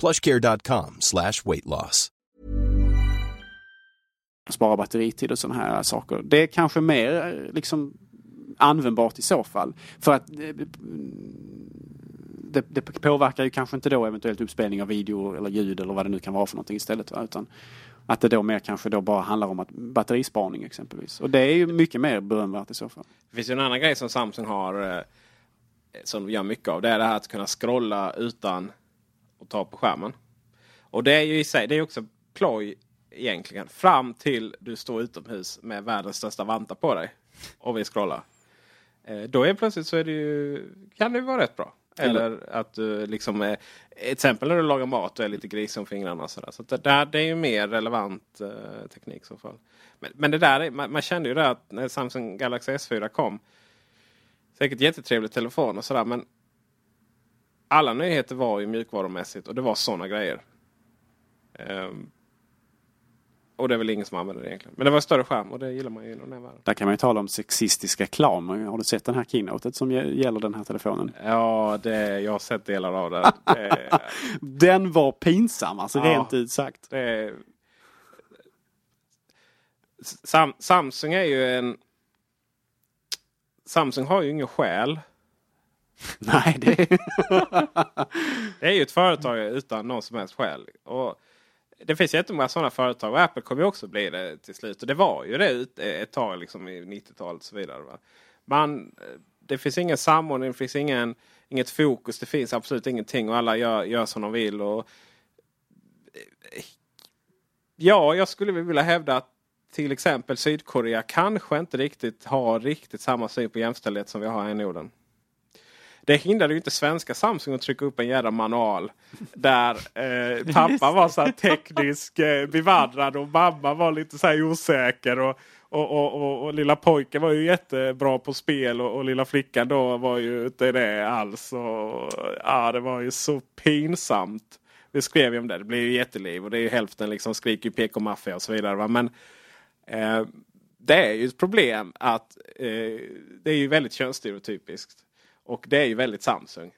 plushcare.com slash weight loss. spara batteritid och sådana här saker. Det är kanske mer eh, liksom användbart i så fall. För att eh, det, det påverkar ju kanske inte då eventuellt uppspelning av video eller ljud eller vad det nu kan vara för någonting istället. Va? Utan att det då mer kanske då bara handlar om att batterispaning exempelvis. Och det är ju mycket mer berömvärt i så fall. Det finns ju en annan grej som Samsung har eh, som gör mycket av. Det är det här att kunna scrolla utan att ta på skärmen. Och det är ju i sig, det är också ploj egentligen. Fram till du står utomhus med världens största vantar på dig och vill scrolla. Eh, då är plötsligt så är det ju, kan det ju vara rätt bra. Eller att du liksom, till exempel när du lagar mat och är lite grisig om fingrarna. och sådär. Så det, där, det är ju mer relevant eh, teknik i så fall. Men, men det där, är- man, man kände ju det att när Samsung Galaxy S4 kom. Säkert jättetrevlig telefon och sådär men alla nyheter var ju mjukvarumässigt och det var sådana grejer. Ehm, och det är väl ingen som använder det egentligen. Men det var större skärm och det gillar man ju inom den världen. Där kan man ju tala om sexistisk reklam. Har du sett den här keynotet som gä- gäller den här telefonen? Ja, det, jag har sett delar av det. det Den var pinsam, alltså Ja. rent ut sagt. Det. Sam, Samsung är ju en... Samsung har ju ingen själ. Nej, det är... det är ju ett företag utan någon som helst skäl. Och det finns jättemånga sådana företag och Apple kommer ju också bli det till slut. Och det var ju det ett, ett tag liksom i 90-talet och så vidare. Va? Man, det finns ingen samordning, det finns ingen, inget fokus, det finns absolut ingenting och alla gör, gör som de vill. Och, ja, jag skulle vilja hävda att till exempel Sydkorea kanske inte riktigt har riktigt samma syn på jämställdhet som vi har här i Norden. Det hindrade ju inte svenska Samsung att trycka upp en jävla manual. Där eh, pappa var så teknisk eh, bevandrad och mamma var lite så osäker. Och, och, och, och, och lilla pojken var ju jättebra på spel och, och lilla flickan då var ju inte det alls. Och, ja, det var ju så pinsamt. Vi skrev ju om det. Det blev ju jätteliv och det är ju hälften liksom skriker PK-maffia och så vidare. Va? Men eh, det är ju ett problem att eh, det är ju väldigt könsstereotypiskt. Och det är ju väldigt Samsung.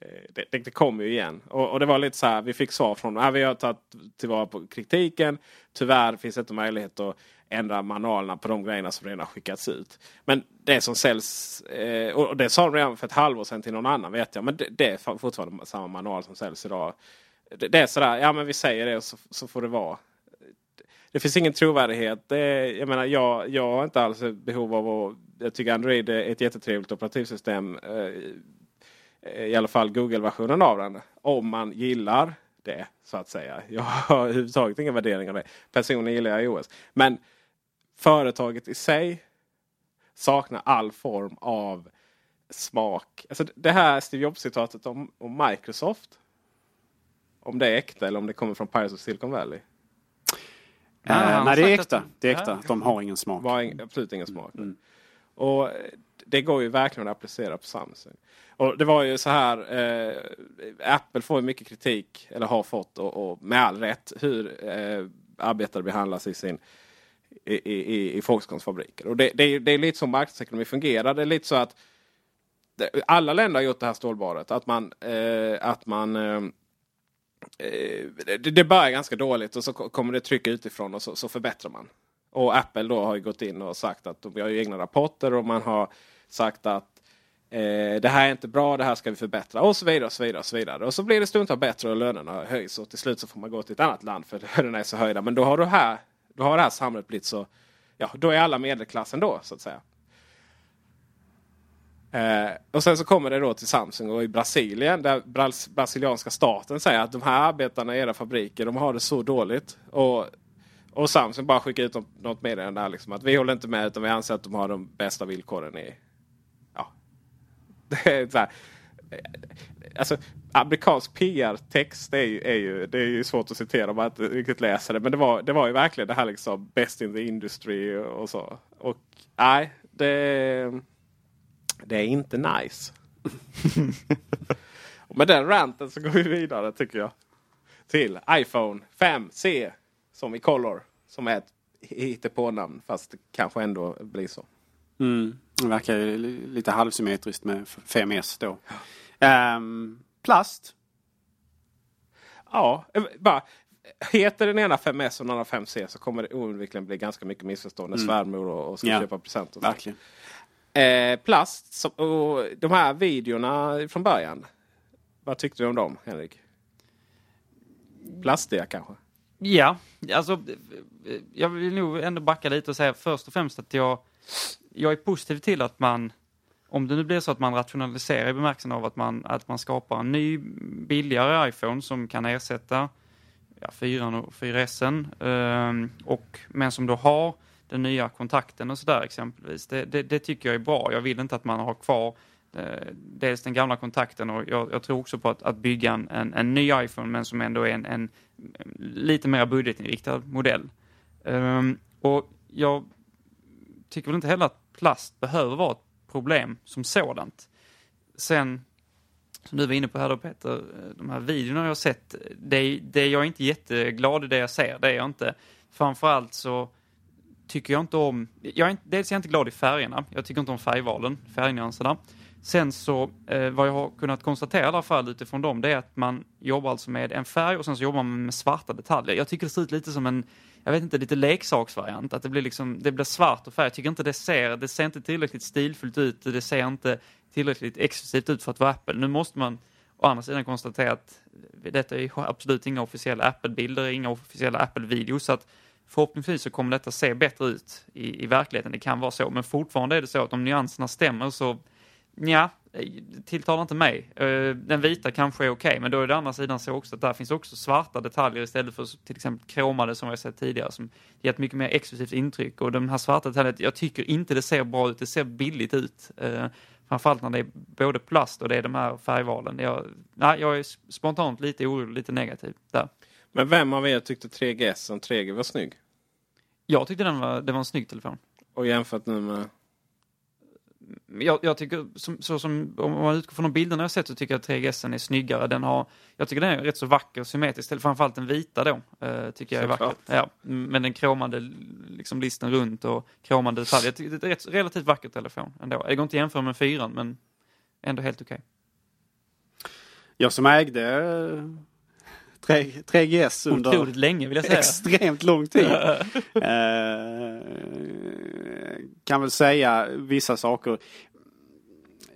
Eh, det, det, det kommer ju igen. Och, och, det var lite så här, vi fick svar från dem. Äh, vi har tagit tillvara på kritiken. Tyvärr finns det inte möjlighet att ändra manualerna på de grejerna som redan skickats ut. Men det som säljs, eh, och det sa de redan för ett halvår sedan till någon annan vet jag. Men det, det är fortfarande samma manual som säljs idag. Det, det är sådär, ja men vi säger det och så, så får det vara. Det finns ingen trovärdighet. Det, jag menar, jag, jag har inte alls behov av att... Jag tycker Android är ett jättetrevligt operativsystem. Eh, eh, I alla fall Google-versionen av den. Om man gillar det så att säga. Jag har överhuvudtaget inga värderingar av det. Personligen gillar jag iOS. Men företaget i sig saknar all form av smak. Alltså det här Steve Jobs-citatet om, om, Microsoft. Om det är äkta eller om det kommer från Pirates of Silicon Valley. Uh, nej, det är äkta. Det är äkta. De har ingen smak. Var absolut ingen smak. Mm. Och det går ju verkligen att applicera på Samsung. Och det var ju så här. Eh, Apple får mycket kritik, eller har fått, och, och med all rätt, hur eh, arbetare behandlas i sin i, i, i Foxcons fabriker. Och det, det, är, det är lite som marknadsekonomi fungerar. Det är lite så att alla länder har gjort det här stålbadet. Att man, eh, att man eh, eh Eh, det, det börjar ganska dåligt och så kommer det tryck utifrån och så, så, förbättrar man. Och Apple då har gått in och sagt att de har egna rapporter och man har sagt att Eh, det här är inte bra, det här ska vi förbättra och så vidare. Och så vidare och så vidare. Och så blir det stundtals bättre och lönerna höjs och till slut så får man gå till ett annat land för lönerna är så höjda. Men då har, du här, då har det här samhället blivit så... Ja, då är alla medelklassen då så att säga. Eh, och sen så kommer det då till Samsung och i Brasilien där Bras brasilianska staten säger att de här arbetarna i era fabriker de har det så dåligt. Och, och Samsung bara skickar ut något meddelande där liksom att vi håller inte med utan vi anser att de har de bästa villkoren i, det är så här, eh, alltså, amerikansk PR-text är ju, är ju, det är ju svårt att citera om man inte riktigt läser det. Men det var, det var ju verkligen det här liksom best in the industry och så. Och nej, det, det är inte nice. med den ranten så går vi vidare tycker jag. Till iPhone 5C som i Color. Som är ett hittepånamn fast det kanske ändå blir så. Mm. Det verkar ju lite halvsymmetriskt med 5S då. Um, plast? Ja, eh, bara Heter den ena 5S och den andra 5C så kommer det oundvikligen bli ganska mycket missförstånd när mm. svärmor och, och ska ja, köpa presenter. Verkligen. Eh, plast och de här videorna från början. Vad tyckte du om dem Henrik? Plastiga kanske? Ja, alltså eh, jag vill nog ändå backa lite och säga först och främst att jag jag är positiv till att man, om det nu blir så att man rationaliserar i bemärkelsen av att man, att man skapar en ny billigare iPhone som kan ersätta ja, 4 och 4S, eh, ehm, och, men som då har den nya kontakten och sådär exempelvis. Det, det, det, tycker jag är bra. Jag vill inte att man har kvar eh, dels den gamla kontakten och jag, jag tror också på att, att bygga en, en, en, ny iPhone men som ändå är en, en lite mer budgetinriktad modell. Um, och jag tycker väl inte heller att plast behöver vara ett problem som sådant. Sen, som du var inne på här då Peter, eh, de här videorna jag har sett, det, det jag är inte jätteglad i det jag ser, det är jag inte. Framförallt så tycker jag inte om, jag är inte, dels är jag inte glad i färgerna, jag tycker inte om färgvalen, färgnyanserna. Sen så, eh, vad jag har kunnat konstatera i alla fall utifrån dem, det är att man jobbar alltså med en färg och sen så jobbar man med svarta detaljer. Jag tycker det ser ut lite som en, jag vet inte, lite leksaksvariant. Att det blir liksom, det blir svart och färg. Jag tycker inte det ser, det ser inte tillräckligt stilfullt ut. Det ser inte tillräckligt exklusivt ut för att vara Apple. Nu måste man å andra sidan konstatera att detta är absolut inga officiella Apple-bilder, inga officiella Apple-videos. Så att förhoppningsvis så kommer detta se bättre ut i, i verkligheten. Det kan vara så, men fortfarande är det så att om nyanserna stämmer så ja, tilltalar inte mig. Eh, den vita kanske är okej, men då är det andra sidan så också att där finns också svarta detaljer istället för till exempel kromade som vi har sett tidigare som ger ett mycket mer exklusivt intryck. Och de här svarta detaljerna, jag tycker inte det ser bra ut, det ser billigt ut. Eh, framförallt när det är både plast och det är de här färgvalen. Jag, nej, jag är spontant lite orolig, lite negativ där. Men vem av er tyckte 3GS som 3G var snygg? Jag tyckte den var, det var en snygg telefon. Och jämfört nu med? Jag, jag tycker, som, så som, om man utgår från de bilderna jag sett så tycker jag att 3GS är snyggare. Den har, jag tycker den är rätt så vacker och symmetrisk, framförallt den vita då. Eh, tycker jag är vacker. Ja, med den kromade liksom, listen runt och kromade detaljer. Jag tycker det är ett relativt vacker telefon ändå. Det går inte att jämföra med fyran, men ändå helt okej. Jag som ägde 3, 3GS under Otroligt länge vill jag säga. extremt lång tid. eh, kan väl säga vissa saker.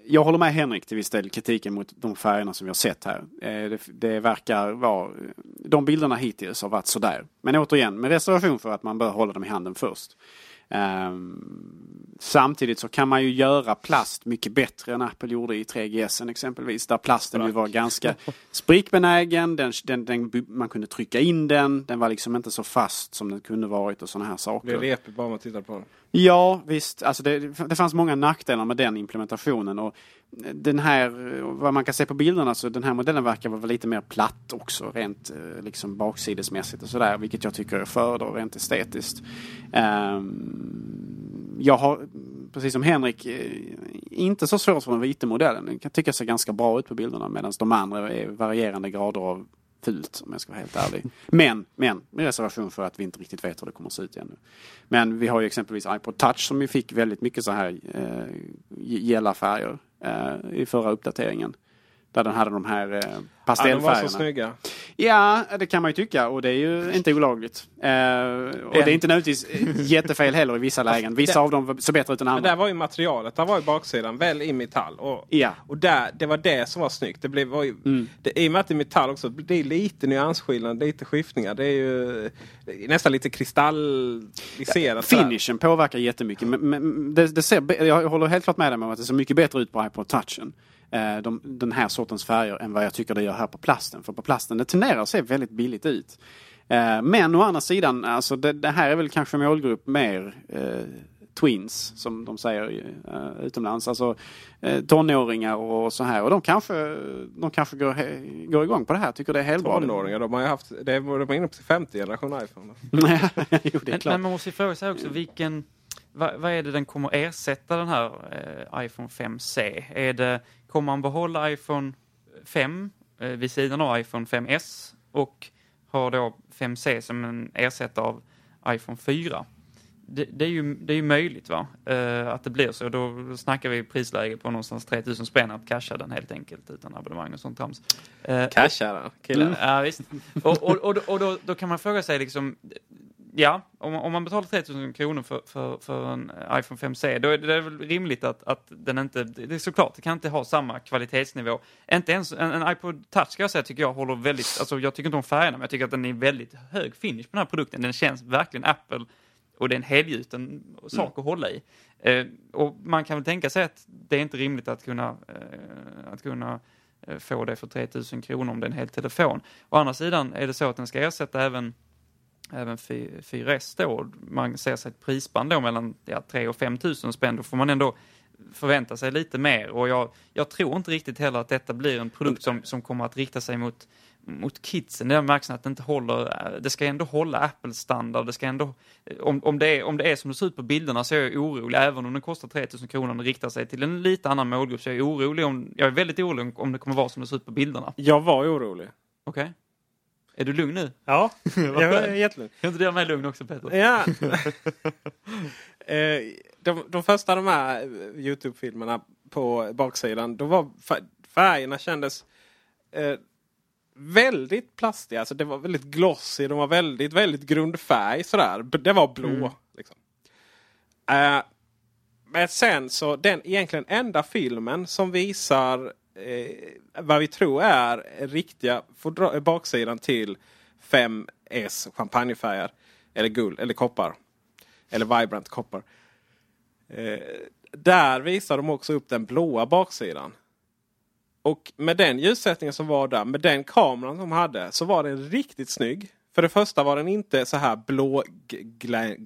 Jag håller med Henrik till viss del kritiken mot de färgerna som vi har sett här. Eh, det, det verkar vara, de bilderna hittills har varit sådär. Men återigen, med reservation för att man bör hålla dem i handen först. Ehm, samtidigt så kan man ju göra plast mycket bättre än Apple gjorde i 3GS exempelvis. Där plasten ju var ganska sprickbenägen, den, den, den, man kunde trycka in den, den var liksom inte så fast som den kunde varit och sådana här saker. Det är repigt bara man tittar på den. Ja, visst. Alltså det, det fanns många nackdelar med den implementationen. Och den här, vad man kan se på bilderna, så den här modellen verkar vara lite mer platt också, rent eh, liksom baksidesmässigt och sådär, vilket jag tycker är föredrar rent estetiskt. Um, jag har, precis som Henrik, eh, inte så svårt för den vita modellen. Den kan tycka sig ganska bra ut på bilderna medan de andra är varierande grader av fult om jag ska vara helt ärlig. Men, men med reservation för att vi inte riktigt vet hur det kommer att se ut ännu. Men vi har ju exempelvis iPod Touch som ju fick väldigt mycket så här eh, gälla färger eh, i förra uppdateringen. Där den hade de här eh, pastellfärgerna. Ja, de var så snygga. Ja, det kan man ju tycka och det är ju inte olagligt. Eh, och det är inte nödvändigtvis jättefel heller i vissa lägen. Vissa av dem ser bättre ut än andra. Men där var ju materialet, där var ju baksidan väl i metall. Och, ja. och där, det var det som var snyggt. Det blev, var ju, Mm. det, I och med att det är metall också, det är lite nyansskillnad, lite skiftningar. Det är ju det är nästan lite kristalliserat. sådär. Finishen påverkar jättemycket. Men, men det, det ser, jag håller helt klart med dig om att det ser mycket bättre ut på iPod touchen. Eh, de, den här sortens färger än vad jag tycker det gör här på plasten. För på plasten det tenderar att se väldigt billigt ut. Eh, men å andra sidan, alltså det, det här är väl kanske målgrupp mer eh, twins som de säger eh, utomlands. Alltså eh, tonåringar och så här. Och de kanske, de kanske går, he- går igång på det här. Tycker det är helt bra. Tonåringar, de har ju haft, de är inne på sin femte generation iPhone. jo, det är Men, klart. men man måste ju fråga sig också vilken, vad, vad är det den kommer ersätta den här eh, iPhone 5C? Är det, kommer man behålla iPhone 5 eh, vid sidan av iPhone 5S och har då 5C som en ersättare av iPhone 4? Det, det, är ju, det är ju möjligt va? Eh, att det blir så. Då, snackar vi prisläge på någonstans 3000 spänn att casha den helt enkelt utan abonnemang och sånt trams. Eh, Casha den, killen. Ja, visst. Och, och, och, och då, då kan man fråga sig liksom, ja, om, om man betalar 3000 kronor för, för, för en iPhone 5C, då är det, det är väl rimligt att, att den inte, det är såklart, det kan inte ha samma kvalitetsnivå. Inte ens, en, en iPod Touch ska jag säga tycker jag håller väldigt, alltså jag tycker inte om färgerna, men jag tycker att den är väldigt hög finish på den här produkten. Den känns verkligen Apple och det är en helgjuten sak att hålla i. Eh, och man kan väl tänka sig att det är inte rimligt att kunna, eh, att kunna eh, få det för 3000 kronor om det är en hel telefon. Å andra sidan är det så att den ska ersätta även även 4S då, man ser sig ett prisband då mellan ja, 3 och 5 000 spänn, då får man ändå förvänta sig lite mer. Och jag, jag tror inte riktigt heller att detta blir en produkt som, som kommer att rikta sig mot, mot kidsen. Det märks att det inte håller, det ska ändå hålla Apples standard. Det ska ändå, om, om, det är, om det är som det ser ut på bilderna så är jag orolig, även om den kostar 3000 kronor och den riktar sig till en lite annan målgrupp, så jag är orolig om, jag är väldigt orolig om det kommer vara som det ser ut på bilderna. Jag var orolig. Okej. Är du lugn nu? Ja, jag är jättelugn. Kan inte du göra mig lugn också Peter? Ja. Eh, de, de första de här Youtube-filmerna på baksidan. Då var fär- färgerna kändes eh, väldigt plastiga. Alltså det var väldigt glossy. De var väldigt, väldigt grundfärg sådär. Det var blå. Mm. Liksom. Eh, men sen så den egentligen enda filmen som visar eh, vad vi tror är riktiga fodra- baksidan till 5S champagnefärger. Eller guld eller koppar. Eller vibrant koppar. Eh, där visar de också upp den blåa baksidan. Och med den ljussättningen som var där, med den kameran de hade, så var den riktigt snygg. För det första var den inte så här blå gla-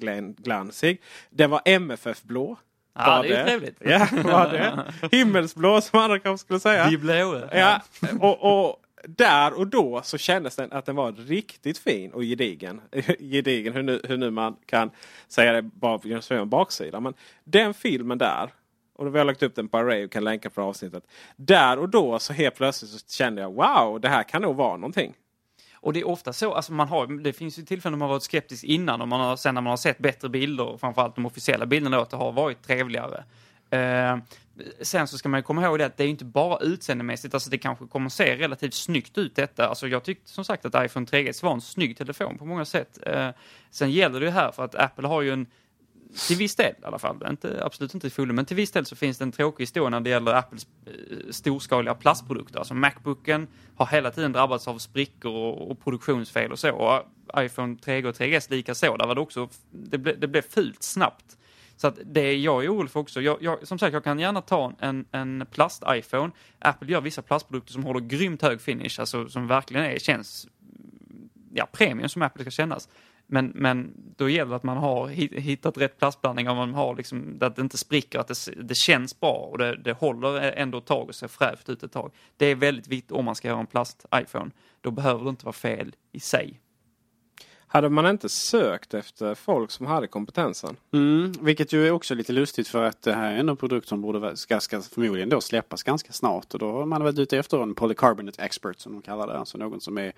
Den var MFF-blå. Ja, det är ju trevligt. Ja, var det. Himmelsblå som andra kanske skulle säga. De blåa. Ja, och, och där och då så kändes den att den var riktigt fin och gedigen. gedigen hur nu, hur nu man kan säga det bara genom att en baksida. Men den filmen där. Och vi har lagt upp den på Array och kan länka på avsnittet. Där och då så helt plötsligt så kände jag wow, det här kan nog vara någonting. Och det är ofta så, alltså man har, det finns ju tillfällen när man har varit skeptisk innan och man har, sen när man har sett bättre bilder, och framförallt de officiella bilderna, att det har varit trevligare. Eh, sen så ska man ju komma ihåg det att det är ju inte bara utseendemässigt, alltså det kanske kommer se relativt snyggt ut detta. Alltså jag tyckte som sagt att iPhone 3GS var en snygg telefon på många sätt. Eh, sen gäller det ju här för att Apple har ju en till viss del i alla fall, inte, absolut inte till fullo, men till viss del så finns det en tråkig historia när det gäller Apples eh, storskaliga plastprodukter. Alltså Macbooken har hela tiden drabbats av sprickor och, och produktionsfel och så. Och eh, iPhone 3G och 3GS likaså. där var det också, det, ble, det blev fult snabbt. Så att det är jag är orolig för också. Jag, jag, som sagt, jag kan gärna ta en, en plast-iPhone. Apple gör vissa plastprodukter som håller grymt hög finish, alltså som verkligen är, känns ja, premium som Apple ska kännas. Men, men då gäller det att man har hi- hittat rätt plastblandning och man har liksom, att det inte spricker, att det, det känns bra och det, det håller ändå ett tag och ser fräscht ut ett tag. Det är väldigt viktigt om man ska göra en plast-iPhone. Då behöver det inte vara fel i sig. Hade man inte sökt efter folk som hade kompetensen? Mm, vilket ju är också lite lustigt för att det här är en produkt som borde vara- ska, ska förmodligen då släppas ganska snart. Och då har man varit ute efter en polycarbonate expert som de kallar det. Alltså någon som är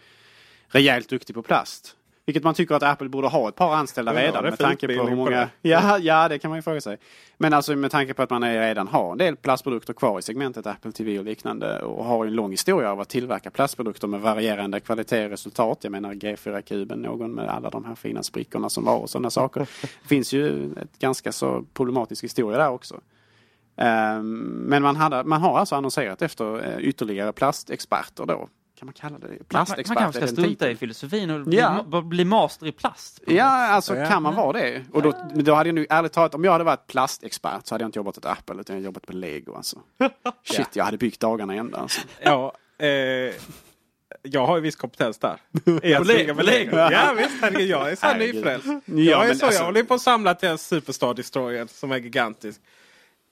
rejält duktig på plast. Vilket man tycker att Apple borde ha ett par anställda har redan med tanke på hur på många... det? Ja, ja, det kan man ju fråga sig. Men alltså med tanke på att man redan har en del plastprodukter kvar i segmentet Apple TV och liknande och har en lång historia av att tillverka plastprodukter med varierande kvalitet och resultat. Jag menar G4-kuben, någon med alla de här fina sprickorna som var och sådana saker. Det finns ju ett ganska så problematisk historia där också. Ehm, Men man, hade, man har alltså annonserat efter eh, ytterligare plastexperter då. Kan man kalla det Man, man plastexpert? kanske är ska strunta i filosofin och bli, Ja. ma- bli master i plast. Ja, alltså Ja. kan man vara det? Och då, då hade jag nu ärligt talat, om jag hade varit plastexpert så hade jag inte jobbat åt Apple utan jag hade jobbat på Lego alltså. Shit, jag hade byggt dagarna ända alltså. Ja, eh, jag har ju viss kompetens där. I att bygga med på Lego. Ja visst, herregud, jag är så här nyfrälst. Ja, jag är men så, alltså- jag håller på att samla till en Superstar Destroyer som är gigantisk.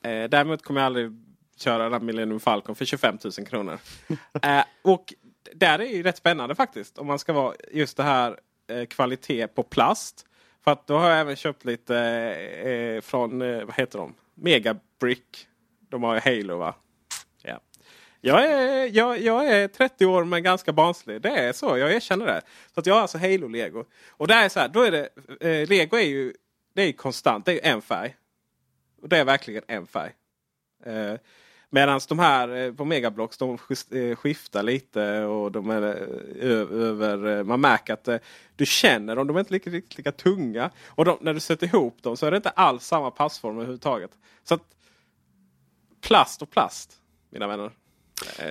Eh, däremot kommer jag aldrig köra den Millennium Falcon för 25 000 kronor. eh, och där är ju rätt spännande faktiskt. Om man ska vara just det här eh, kvalitet på plast. För att då har jag även köpt lite eh, eh från, eh, vad heter de? Megabrick. De har ju Halo va? Ja. Jag är, jag, jag är 30 år men ganska barnslig. Det är så, jag erkänner det. Så att jag har alltså Halo-lego. Och där är så här, då är det, eh, lego är ju, det är konstant, det är ju en färg. Och det är verkligen en färg. Eh, Medan de här eh, på Megablocks de eh, skiftar lite och de är eh, över... Man märker att du känner dem, de är inte lika, riktigt lika tunga. Och de, när du sätter ihop dem så är det inte alls samma passform överhuvudtaget. Så att plast och plast, mina vänner.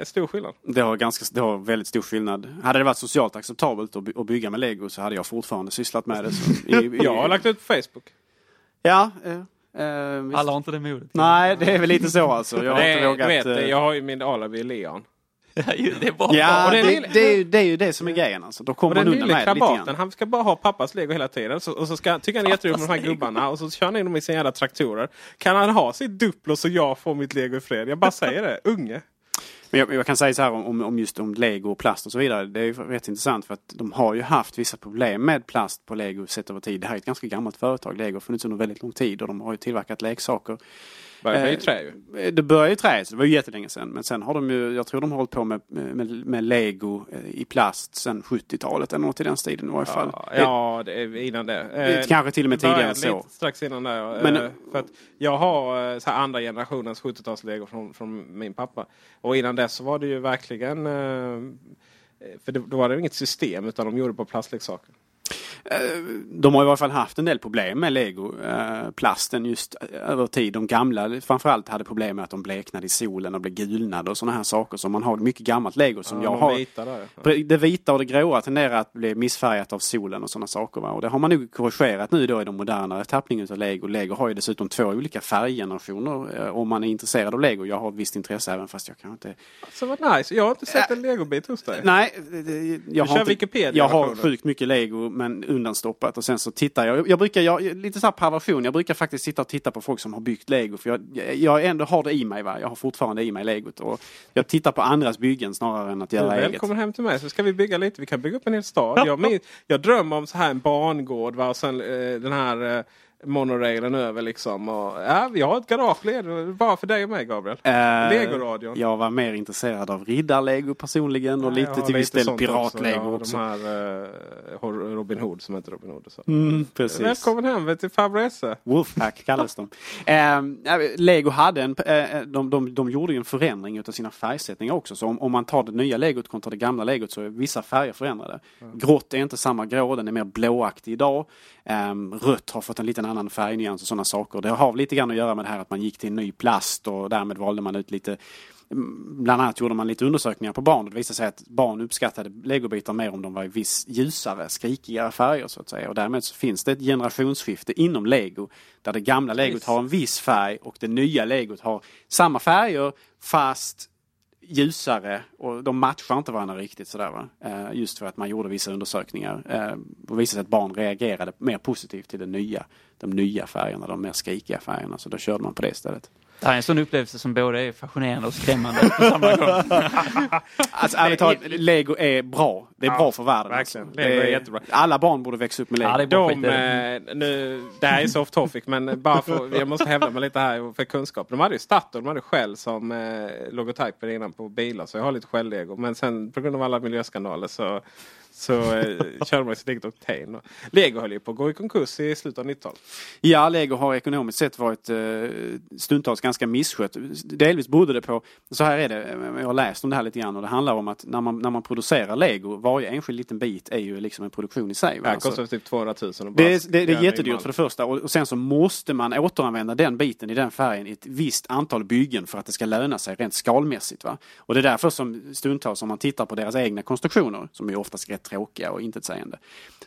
Stor skillnad. Det har, ganska, det har väldigt stor skillnad. Hade det varit socialt acceptabelt att, by- att bygga med Lego så hade jag fortfarande sysslat med det. I, i, Jag har lagt ut på Facebook. Ja. Visst. Alla har inte det modet. Nej, det är väl lite så alltså. Jag har det, inte vågat... du vet, eh, jag har ju min alibi Leon. det är bara Ja, det, den det, lille- är, ju- det är ju det som är grejen alltså. Då kommer man undan lille med det lite krabaten, grann. han ska bara ha pappas lego hela tiden. Så, och så ska, tycker han det är jätteroligt med de här gubbarna. Och så kör han in dem i sina jävla traktorer. Kan han ha sitt Duplo så jag får mitt lego i fred? Jag bara säger det. Unge. Men jag, jag kan säga så här om, om just om lego och plast och så vidare. Det är ju rätt intressant för att de har ju haft vissa problem med plast på lego sett över tid. Det här är ett ganska gammalt företag. Lego har funnits under väldigt lång tid och de har ju tillverkat leksaker Började Eh, i trä ju. Det började i trä, så det var ju jättelänge sedan. Men sen har de ju, jag tror de har hållit på med, med, med lego eh, i plast sedan 70-talet eller något i den stilen i varje fall. Ja, ja det är innan det. Eh, kanske till och med tidigare än så. Strax innan det. Men- Eh, för att jag har eh, så andra generationens 70-talslego från, från min pappa. Och innan dess så var det ju verkligen... eh, För då var det inget system utan de gjorde bara plastleksaker. De har i alla fall haft en del problem med lego, eh, just eh, över tid. De gamla framförallt hade problem med att de bleknade i solen och blev gulnade och sådana här saker. Så man har mycket gammalt lego som Ja, jag har. vita där, Det vita och det gråa tenderar att bli missfärgat av solen och sådana saker. Va? Och det har man nu korrigerat nu då i de modernare tappningen av lego. Lego har ju dessutom två olika färggenerationer eh, om man är intresserad av lego. Jag har ett visst intresse även fast jag kanske inte Så vad nice. Jag har inte sett en legobit hos dig. Nej, jag Du har, kör inte, Wikipedia jag har sjukt mycket lego men undanstoppat och sen så tittar jag. Jag brukar, jag, lite så här perversion, jag brukar faktiskt sitta och titta på folk som har byggt lego för jag, jag ändå har det i mig. Va? Jag har fortfarande i mig legot och jag tittar på andras byggen snarare än att göra är eget. välkommen hem till mig så ska vi bygga lite. Vi kan bygga upp en hel stad. Jag, jag drömmer om så här en barngård va? och sen eh, den här eh, monorailen över liksom. Och, ja, vi har ett garage ledigt. bara för dig och mig Gabriel. Eh, Legoradion. Jag var mer intresserad av riddarlego personligen och Ja, lite till viss del piratlego Ja, också. De här eh, Robin Hood som heter Robin Hood. Så. Mm, precis. Välkommen hem till farbror Esse. Wolfpack kallas de. Eh, Lego hade en, eh, de, de, de gjorde ju en förändring utav sina färgsättningar också. Så om, om man tar det nya legot kontra det gamla legot så är vissa färger förändrade. Grått är inte samma grå, den är mer blåaktig idag. Eh, rött har fått en liten annan färgnyans och sådana saker. Det har lite grann att göra med det här att man gick till en ny plast och därmed valde man ut lite mm, Bland annat gjorde man lite undersökningar på barn och det visade sig att barn uppskattade legobitar mer om de var i viss ljusare, skrikigare färger så att säga. Och därmed så finns det ett generationsskifte inom lego där det gamla legot har en viss färg och det nya legot har samma färger fast ljusare och de matchar inte varandra riktigt sådär va. Eh, just för att man gjorde vissa undersökningar det och visade sig att barn reagerade mer positivt till det nya, de nya färgerna, de mer skrikiga färgerna. Så då körde man på det istället. Det här är en sån upplevelse som både är fascinerande och skrämmande på samma gång. Alltså ärligt talat, lego är bra. Det är Ja, bra för världen. verkligen. alltså. Lego Det är jättebra. Alla barn borde växa upp med lego. de, eh, nu, det här är så off topic men bara för, jag måste hävda mig lite här för kunskap. De hade ju Statoil, de hade Shell som eh, logotyper innan på bilar. Så jag har lite Shell-lego. Men sen på grund av alla miljöskandaler så, så eh, körde man sitt eget. Och Lego höll ju på att gå i konkurs i slutet av 90-talet. Ja, lego har ekonomiskt sett varit eh, stundtals ganska misskött. Delvis berodde det på, så här är det, jag har läst om det här lite grann och det handlar om att när man, när man producerar lego, varje enskild liten bit är ju liksom en produktion i sig. va? Det Alltså- kostar typ 200 000. och bara Det är, det, det är jättedyrt för det första och, och sen så måste man återanvända den biten i den färgen i ett visst antal byggen för att det ska löna sig rent skalmässigt. Va? Och det är därför som stundtals om man tittar på deras egna konstruktioner, som är oftast rätt tråkiga och intetsägande,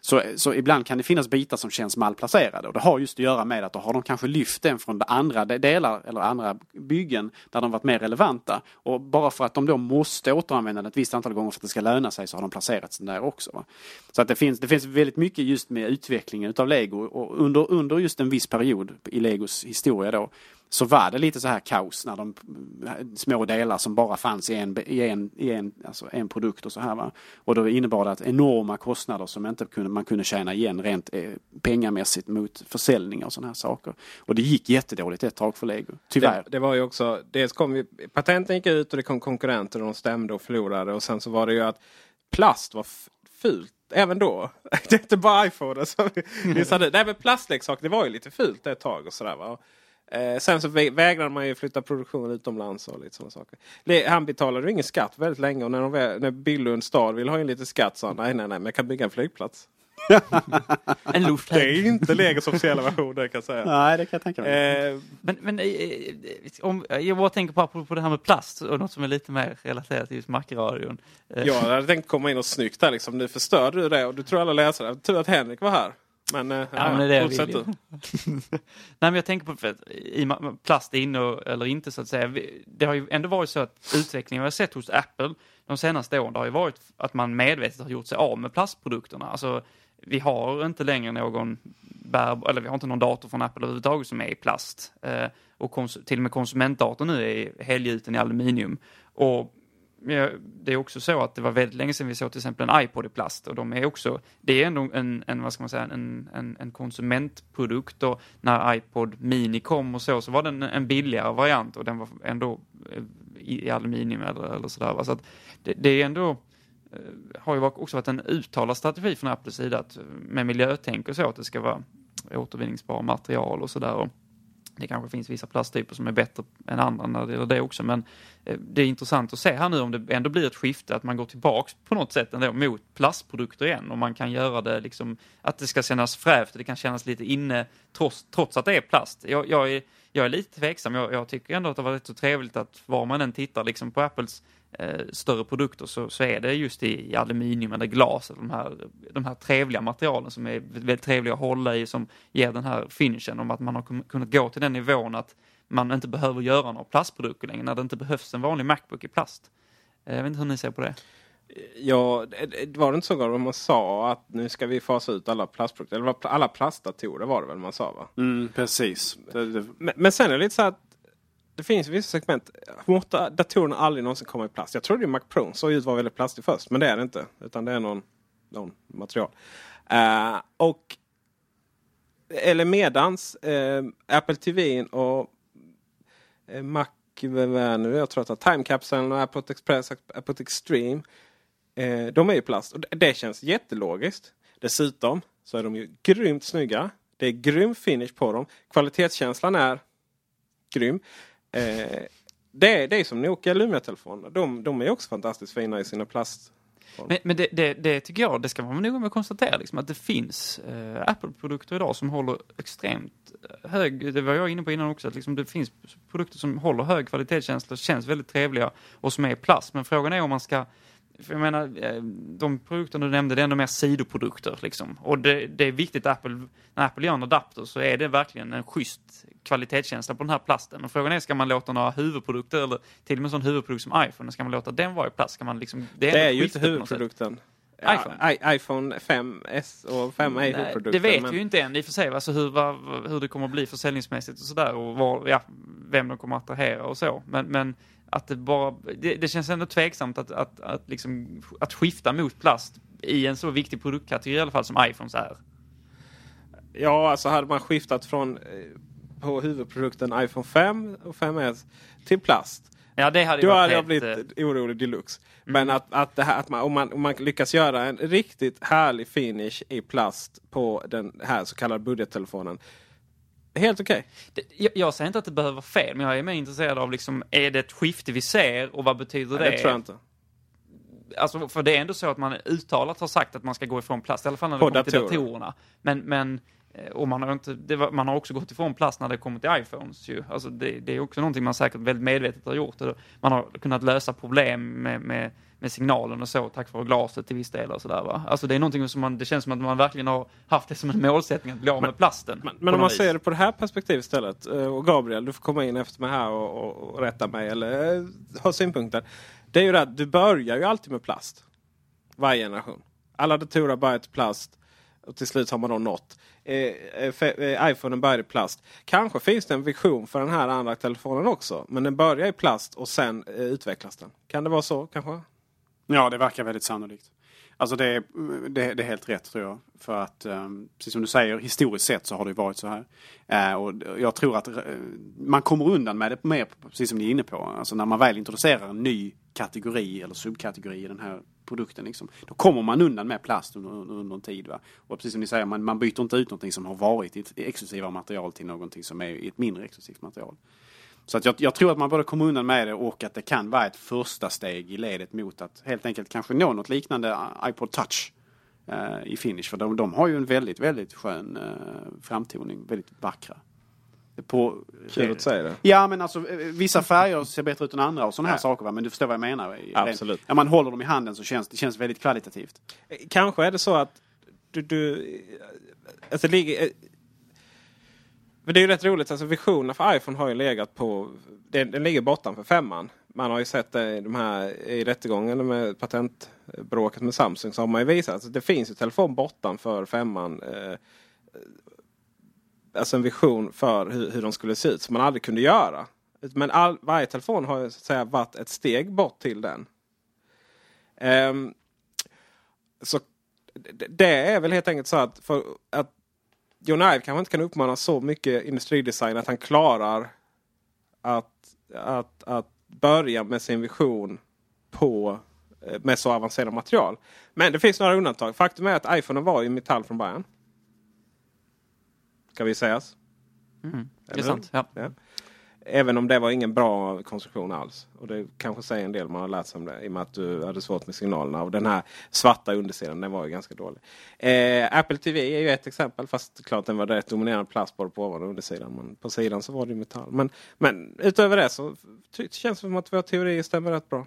så, så ibland kan det finnas bitar som känns malplacerade och det har just att göra med att då har de kanske lyft den från andra delar eller andra byggen där de varit mer relevanta. Och bara för att de då måste återanvända den ett visst antal gånger för att det ska löna sig så har de placerats den där också. Va? Så att det finns, det finns väldigt mycket just med utvecklingen utav lego och under, under just en viss period i legos historia då så var det lite så här kaos när de små delar som bara fanns i en, i en, i en, alltså en produkt och så här va. Och då innebar det att enorma kostnader som inte kunde, man kunde tjäna igen rent eh, pengamässigt mot försäljning och sådana här saker. Och det gick jättedåligt ett tag för lego, tyvärr. Det, det var ju också, dels kom ju, patenten gick ut och det kom konkurrenter och de stämde och förlorade. Och sen så var det ju att plast var fult. Även då. Det är inte bara iPhone. Så vi, vi sa det. Nej men plastleksaker det var ju lite fult ett tag. och sådär, va? Eh, sen så vä- vägrade man ju flytta produktionen utomlands och lite sådana saker. Le- Han betalade ju ingen skatt väldigt länge och när, de, när Billund stad ville ha in lite skatt sa han nej nej nej men jag kan bygga en flygplats. En Det är inte Legos officiella version det kan jag säga. Nej, det kan jag tänka mig. Eh, Men, men eh, om, jag bara tänker på, apropå det här med plast och något som är lite mer relaterat till just Macradion. Eh, Jag hade tänkt komma in och snyggt där liksom. Nu förstörde du det och du tror alla läsare. Tur att Henrik var här. Men, eh, Ja, men det är fortsätt du. Nej men jag tänker på för att i ma- plast inne och- eller inte så att säga. Det har ju ändå varit så att utvecklingen vi har sett hos Apple de senaste åren det har ju varit att man medvetet har gjort sig av med plastprodukterna. Alltså vi har inte längre någon bär, eller vi har inte någon dator från Apple överhuvudtaget som är i plast. Eh, och till och med konsumentdatorn nu är helgjuten i aluminium. Och det är också så att det var väldigt länge sedan vi såg till exempel en iPod i plast och de är också, det är ändå en, en vad ska man säga, en, en, en konsumentprodukt och när iPod Mini kom och så, så var den en billigare variant och den var ändå eh, i, i aluminium eller, eller sådär. va. Så att det, det är ändå, eh, har ju också varit en uttalad strategi från Apples sida att, eh, med miljötänk och så, att det ska vara återvinningsbara material och sådär. Det kanske finns vissa plasttyper som är bättre än andra när det gäller det också, men eh, det är intressant att se här nu om det ändå blir ett skifte, att man går tillbaks på något sätt ändå mot plastprodukter igen och man kan göra det liksom, att det ska kännas fräscht, det kan kännas lite inne trots, trots att det är plast. Jag, jag, är, jag är lite tveksam, jag, jag tycker ändå att det var rätt så trevligt att var man än tittar liksom på Apples eh, större produkter så, så är det just i, i aluminium eller glas, de här, de här trevliga materialen som är väldigt trevliga att hålla i, som ger den här finishen om att man har kunnat gå till den nivån att man inte behöver göra några plastprodukter längre, när det inte behövs en vanlig Macbook i plast. Eh, jag vet inte hur ni ser på det. Ja, var det inte så Gabriel, man sa att nu ska vi fasa ut alla plastprodukter? Eller alla plastdatorer var det väl man sa va? Mm, precis. Men, men sen är det lite så att det finns vissa segment. Måste datorerna aldrig någonsin komma i plast? Jag trodde ju Mac Pro såg ut att vara väldigt plastig först. Men det är det inte. Utan det är någon, någon material. Eh, och eller medans eh, Apple TV och eh, Mac, nu? Jag tror att Time Capsule och Apple Express, Apple Extreme. Eh, de är ju plast. Och det, det känns jättelogiskt. Dessutom så är de ju grymt snygga. Det är grym finish på dem. Kvalitetskänslan är grym. Eh, det, är, det är som Nokia Lumia-telefoner. De, de är också fantastiskt fina i sina plast. Men, men det, det, det tycker jag, det ska man noga med att konstatera, liksom, att det finns eh, Apple-produkter idag som håller extremt eh, hög, det var jag inne på innan också, att liksom det finns produkter som håller hög kvalitetskänsla, känns väldigt trevliga och som är i plast. Men frågan är om man ska för jag menar, eh, de produkter du nämnde, det är ändå mer sidoprodukter. Liksom. Och det, det är viktigt att Apple, när Apple gör en adapter så är det verkligen en schysst kvalitetskänsla på den här plasten. Och frågan är, ska man låta några huvudprodukter, eller till och med en sån huvudprodukt som iPhone, ska man låta den vara i plast? Ska man liksom, Det är, ett ju skifte inte huvudprodukten. iPhone. Ja, iPhone 5S och 5 är huvudprodukten. det vet men- vi ju inte än i och för sig, alltså hur, vad, hur det kommer att bli försäljningsmässigt och sådär och var, ja, vem de kommer att attrahera och så. Men, men att det bara, det, det känns ändå tveksamt att, att, att, liksom, att skifta mot plast i en så viktig produktkategori i alla fall som iPhones är. Ja, alltså hade man skiftat från eh, på huvudprodukten iPhone 5 och 5S till plast. Ja, det hade Då hade jag blivit orolig deluxe. Men att, att, det här, att man, om, man, om man lyckas göra en riktigt härlig finish i plast på den här så kallade budgettelefonen. Helt okej. Det- Jag, jag säger inte att det behöver vara fel, men jag är mer intresserad av liksom, är det ett skifte vi ser och vad betyder Nej, det? det tror jag inte. Alltså, för det är ändå så att man uttalat har sagt att man ska gå ifrån plast, i alla fall när det kommer till datorer. datorerna. Men, men och man har, inte, var, man har också gått ifrån plast när det kommer till iPhones. Ju. Alltså det, det är också någonting man säkert väldigt medvetet har gjort. Man har kunnat lösa problem med, med, med signalen och så tack vare glaset till viss del. Och så där, va? Alltså det är någonting som man, det känns som att man verkligen har haft det som en målsättning att bli av med plasten. Men på om man vis. ser det på det här perspektivet istället. eh, Och Gabriel, du får komma in efter mig här och, och, och rätta mig eller eh, ha synpunkter. Det är ju det att du börjar ju alltid med plast. Varje generation. Alla datorer börjar till plast. Och till slut har man då nått. Eh, eh, eh iPhonen börjar i plast. Kanske finns det en vision för den här andra telefonen också. Men den börjar i plast och sen eh, utvecklas den. Kan det vara så kanske? Ja, det verkar väldigt sannolikt. Alltså det, är- mm, det, det är helt rätt tror jag. För att, eh, precis som du säger, historiskt sett så har det varit så här. Eh, och jag tror att eh, man kommer undan med det mer, precis som ni är inne på. Alltså när man väl introducerar en ny kategori eller subkategori i den här produkten. Liksom, då kommer man undan med plast under, under, under en tid. Va? Och precis som ni säger, man, man byter inte ut någonting som har varit i ett exklusivare material till någonting som är i ett mindre exklusivt material. Så att jag, jag tror att man både kommer undan med det och att det kan vara ett första steg i ledet mot att helt enkelt kanske nå något liknande eh, iPod Touch eh, i finish. För de, de har ju en väldigt, väldigt skön eh, framtoning. Väldigt vackra. På, Kul att du säger det. Ja men alltså eh, vissa färger ser bättre ut än andra och sådana här Ja. saker. Va? Men du förstår vad jag menar. Absolut. När man håller dem i handen så känns det känns väldigt kvalitativt. Kanske är det så att du... du alltså det ligger... eh, Men det är ju rätt roligt. Alltså visionen för iPhone har ju legat på... Den, den ligger bortanför femman. Man har ju sett det i, de här, i rättegången med patentbråket med Samsung. Så har man ju visat att det finns ju telefon bortanför femman. Eh, alltså en vision för hur, hur de skulle se ut som man aldrig kunde göra. Men all, varje telefon har ju så att säga varit ett steg bort till den. Um, så det- är väl helt enkelt så att, för att John Ive kanske inte kan uppmana så mycket industridesign att han klarar att, att, att börja med sin vision på, eh, med så avancerat material. Men det finns några undantag. Faktum är att iPhone var i metall från början. Ska vi sägas. Mm, det är sant. hur? Ja. Även om det var ingen bra konstruktion alls. Och det kanske säger en del man har lärt sig om det. I och med att du hade svårt med signalerna. Och den här svarta undersidan den var ju ganska dålig. Eh, Apple TV är ju ett exempel. Fast klart den var rätt dominerande plast både på ovan och undersidan. Men på sidan så var det ju metall. Men, men utöver det så ty- känns det som att våra teorier stämmer rätt bra.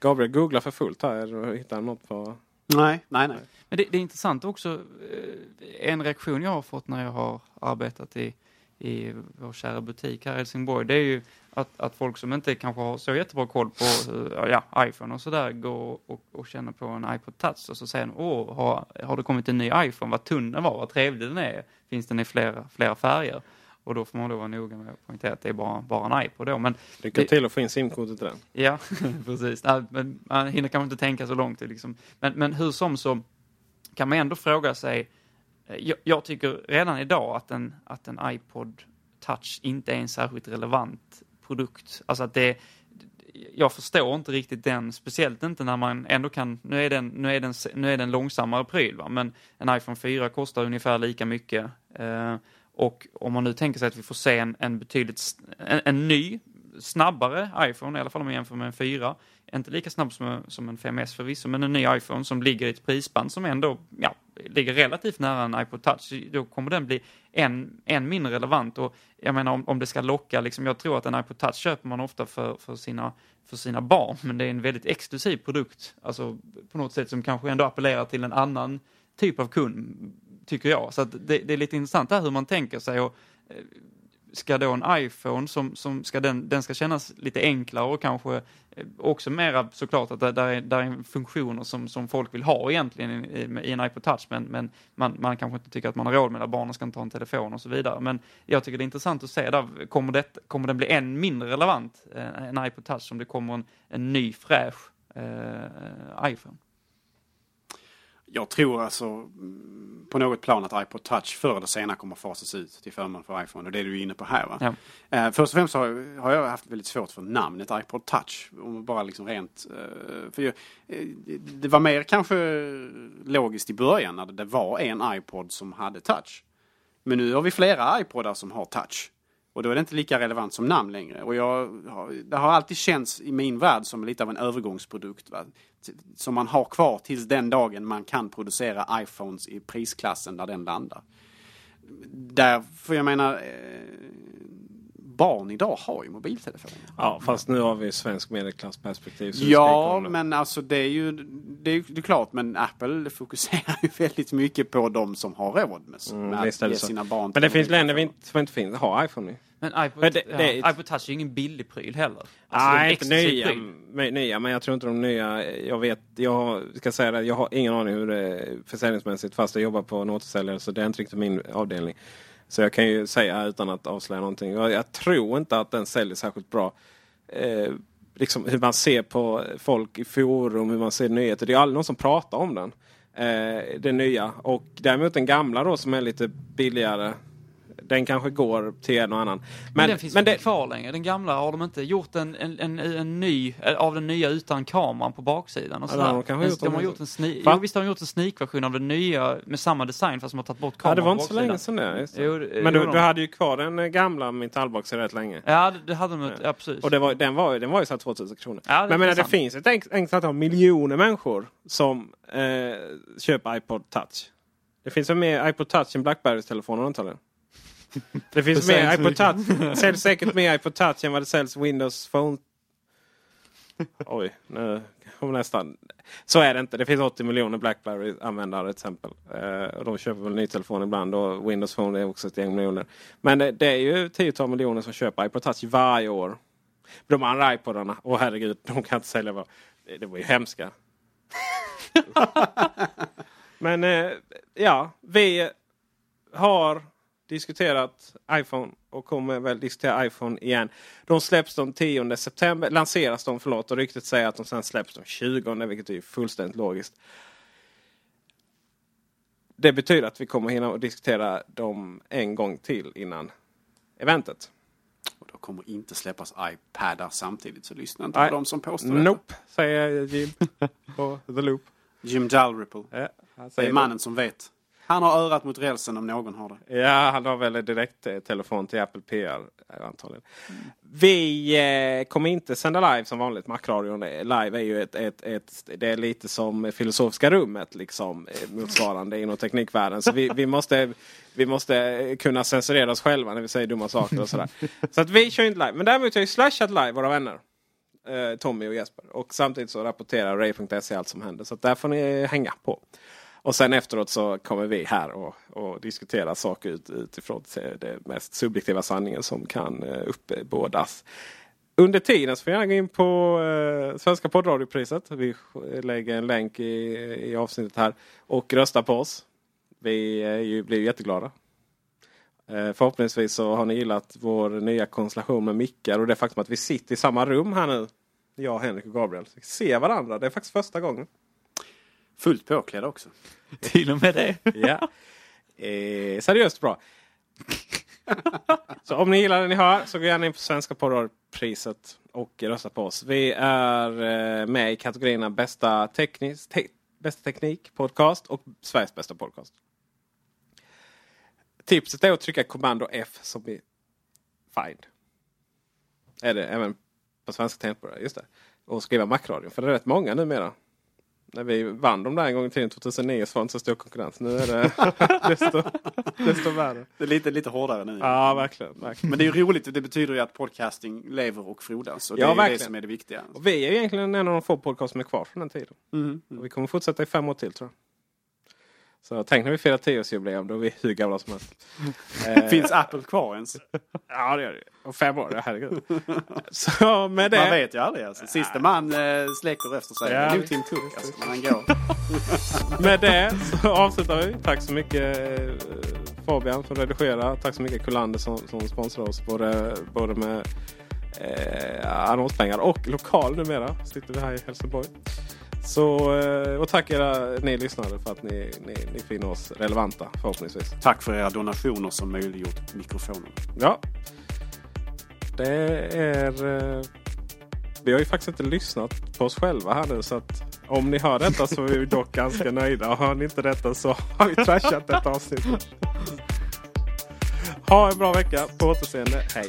Gabriel googlar för fullt här hittar något på... Nej, nej, nej. Men det, det är intressant också, eh, en reaktion jag har fått när jag har arbetat i, i vår kära butik här i Helsingborg, det är ju att, att folk som inte kanske har så jättebra koll på eh, ja, iPhone och sådär går och, och känner på en iPod Touch och så säger de, åh, har, har det kommit en ny iPhone, vad tunn den var, vad trevlig den är, finns den i flera, flera färger? Och då får man då vara noga med att poängtera att det är bara, bara en iPod då. Men Lycka det- till att få in simkortet till den. Ja, precis. Nej, men man hinner kanske inte tänka så långt. Liksom. Men, men hur som så kan man ändå fråga sig, eh, jag, jag tycker redan idag att en, att en iPod Touch inte är en särskilt relevant produkt. Alltså att det, jag förstår inte riktigt den, speciellt inte när man ändå kan, nu är den, nu är den, nu är den långsammare pryl, va? men en iPhone 4 kostar ungefär lika mycket. Eh, och om man nu tänker sig att vi får se en, en betydligt, en, en ny, snabbare iPhone, i alla fall om man jämför med en 4, inte lika snabb som, en- som en 5S förvisso, men en ny iPhone som ligger i ett prisband som ändå ja, ligger relativt nära en iPod Touch, då kommer den bli än, än mindre relevant. Och jag menar om, om det ska locka, liksom, jag tror att en iPod Touch köper man ofta för, för, sina, för sina barn, men det är en väldigt exklusiv produkt, alltså på något sätt som kanske ändå appellerar till en annan typ av kund, tycker jag. Så att det, det är lite intressant här hur man tänker sig. Och, eh, ska då en iPhone som, som ska den, den ska kännas lite enklare och kanske eh, också mera såklart att det där är, där är funktioner som, som folk vill ha egentligen i, i, en iPod Touch men, men man, man kanske inte tycker att man har råd med det, barnen ska inte ha en telefon och så vidare. Men jag tycker det är intressant att se där, kommer, det, kommer den bli än mindre relevant, eh, en iPod Touch, om det kommer en, en ny fräsch eh, iPhone? Jag tror alltså mm, på något plan att iPod Touch förr eller senare kommer fasas ut till förmån för iPhone. Och det är du inne på här va? Ja. Eh, först och främst har, har jag haft väldigt svårt för namnet iPod Touch. Om bara liksom rent... Eh, för jag, eh, det var mer kanske logiskt i början när det var en iPod som hade touch. Men nu har vi flera iPodar som har touch. Och då är det inte lika relevant som namn längre. Och jag det har alltid känts i min värld som lite av en övergångsprodukt. Va? Som man har kvar tills den dagen man kan producera iPhones i prisklassen där den landar. Därför jag menar, eh, barn idag har ju mobiltelefoner. Ja, fast nu har vi svensk medelklassperspektiv. Ja, men alltså det är ju det är, det är klart, men Apple fokuserar ju väldigt mycket på de som har råd med, med Mm, är att ge så. sina barn Men det finns länder vi inte, som inte finns, har iPhone i. Men iPod, Men det- ja, det är- iPod Touch är ju ingen billig pryl heller. Alltså, Nej, inte nya, men- nya. Men jag tror inte de nya. Jag vet, jag har- ska säga det, jag har ingen aning hur det är försäljningsmässigt. Fast jag jobbar på en återförsäljare så det är inte riktigt min avdelning. Så jag kan ju säga utan att avslöja någonting. Jag, jag tror inte att den säljer särskilt bra. Eh, liksom hur man ser på folk i forum, hur man ser nyheter. Det är aldrig någon som pratar om den. Eh, det nya. Och däremot den gamla då som är lite billigare. Den kanske går till en och annan. Men, den finns inte kvar längre. Den gamla har de inte gjort en, en, en, en ny, eh, av den nya utan kameran på baksidan och Ja, det har sådär. de Men gjort de har det. gjort en sneak, Va? jo, visst har de gjort en sneakversion av den nya med samma design fast de har tagit bort Ja, kameran det var inte så länge sedan det. Det. Jo, det- Men du, jo, du de- hade ju kvar den eh, gamla metallboxen rätt länge. Ja, det, det hade de. Ja, precis. Och det var, den, var, den var ju så här 2000 kronor. Ja, det Men menar, det finns ett enkelt antal miljoner människor som eh, köper iPod Touch. Det finns väl mer iPod Touch än Blackberry-telefoner antagligen. Det finns Det mer iPod Touch. Det säljs säkert mer iPod Touch än vad det säljs Windows Phone. Oj, nu kom nästan. Så är det inte. Det finns 80 miljoner Blackberry-användare till exempel. Eh, de köper väl ny telefon ibland och Windows Phone är också ett gäng miljoner. Men det, det är ju tiotal miljoner som köper iPod Touch varje år. De andra iPodarna, åh herregud, de kan inte sälja vad. Det, det var ju hemska. Men eh, ja, vi har diskuterat iPhone och kommer väl diskutera iPhone igen. De släpps den 10 september, lanseras de förlåt och ryktet säger att de sen släpps den 20 vilket är fullständigt logiskt. Det betyder att vi kommer hinna diskutera dem en gång till innan eventet. Och då kommer inte släppas iPadar samtidigt så lyssna inte Nej. på de som påstår det. Nope, säger Jim på The Loop. Jim Dalrymple. Ja, Det är mannen som vet. Han har örat mot rälsen om någon har det. Ja, han har väl direkt eh, telefon till Apple PR eh, antagligen. Vi eh, kommer inte sända live som vanligt. Macradion eh, live är ju ett, ett, ett, det är lite som Filosofiska rummet liksom motsvarande inom teknikvärlden. Så vi, vi, måste, vi måste kunna censurera oss själva när vi säger dumma saker och sådär. Så att vi kör inte live. Men däremot har vi slashat live våra vänner. Eh, Tommy och Jesper. Och samtidigt så rapporterar Ray.se allt som händer. Så att där får ni hänga på. Och sen efteråt så kommer vi här och, och diskutera saker ut, utifrån den mest subjektiva sanningen som kan eh, uppbådas. Under tiden så får ni gärna gå in på eh, Svenska poddradiopriset. Vi lägger en länk i, i avsnittet här. Och rösta på oss. Vi eh, blir jätteglada. Eh, förhoppningsvis så har ni gillat vår nya konstellation med mickar och det faktum att vi sitter i samma rum här nu. Jag, Henrik och Gabriel. Vi ser varandra. Det är faktiskt första gången. Fullt påklädda också. Till och med det. ja. Eh, seriöst bra. så om ni gillar det ni hör så gå gärna in på Svenska poddradiopriset och rösta på oss. Vi är eh, med i kategorierna bästa, teknis, te, bästa teknik podcast och Sveriges bästa podcast. Tipset är att trycka kommando F som i find. Är det även på svenska tangentbord? Just det. Och skriva Macradion. För det är rätt många numera när vi vann de där en gång i tiden 2009 så var det inte så stor konkurrens. Nu är det desto, desto värre. Det är lite, lite hårdare nu. Ja, verkligen, verkligen. Men det är ju roligt. Det betyder ju att podcasting lever och frodas. Och det Ja, är verkligen. det som är det viktiga. Och vi är ju egentligen en av de få podcast som är kvar från den tiden. Mm. Och vi kommer fortsätta i fem år till tror jag. Så tänk när vi firar tioårsjubileum. Då är vi hur gamla som helst. Eh, Finns Apple kvar ens? Ja, det gör det. Om fem år, herregud. Så med det. Man vet ju aldrig alltså. Sista man eh, släcker efter sig. Ja, det. Tim Cook alltså, han går. Med det så avslutar vi. Tack så mycket eh, Fabian som redigerar. Tack så mycket Kullander som, som sponsrar oss. Både, både med eh, annonspengar och lokal numera. Sitter vi här i Helsingborg. Så, eh, och tack era ni lyssnare för att ni, ni, ni finner oss relevanta förhoppningsvis. Tack för era donationer som möjliggjort mikrofonen. Ja. Det är... eh, Vi har ju faktiskt inte lyssnat på oss själva här nu så att om ni hör detta så är vi dock ganska nöjda. Hör ni inte detta så har vi trashat detta avsnitt. Ha en bra vecka. På återseende. Hej!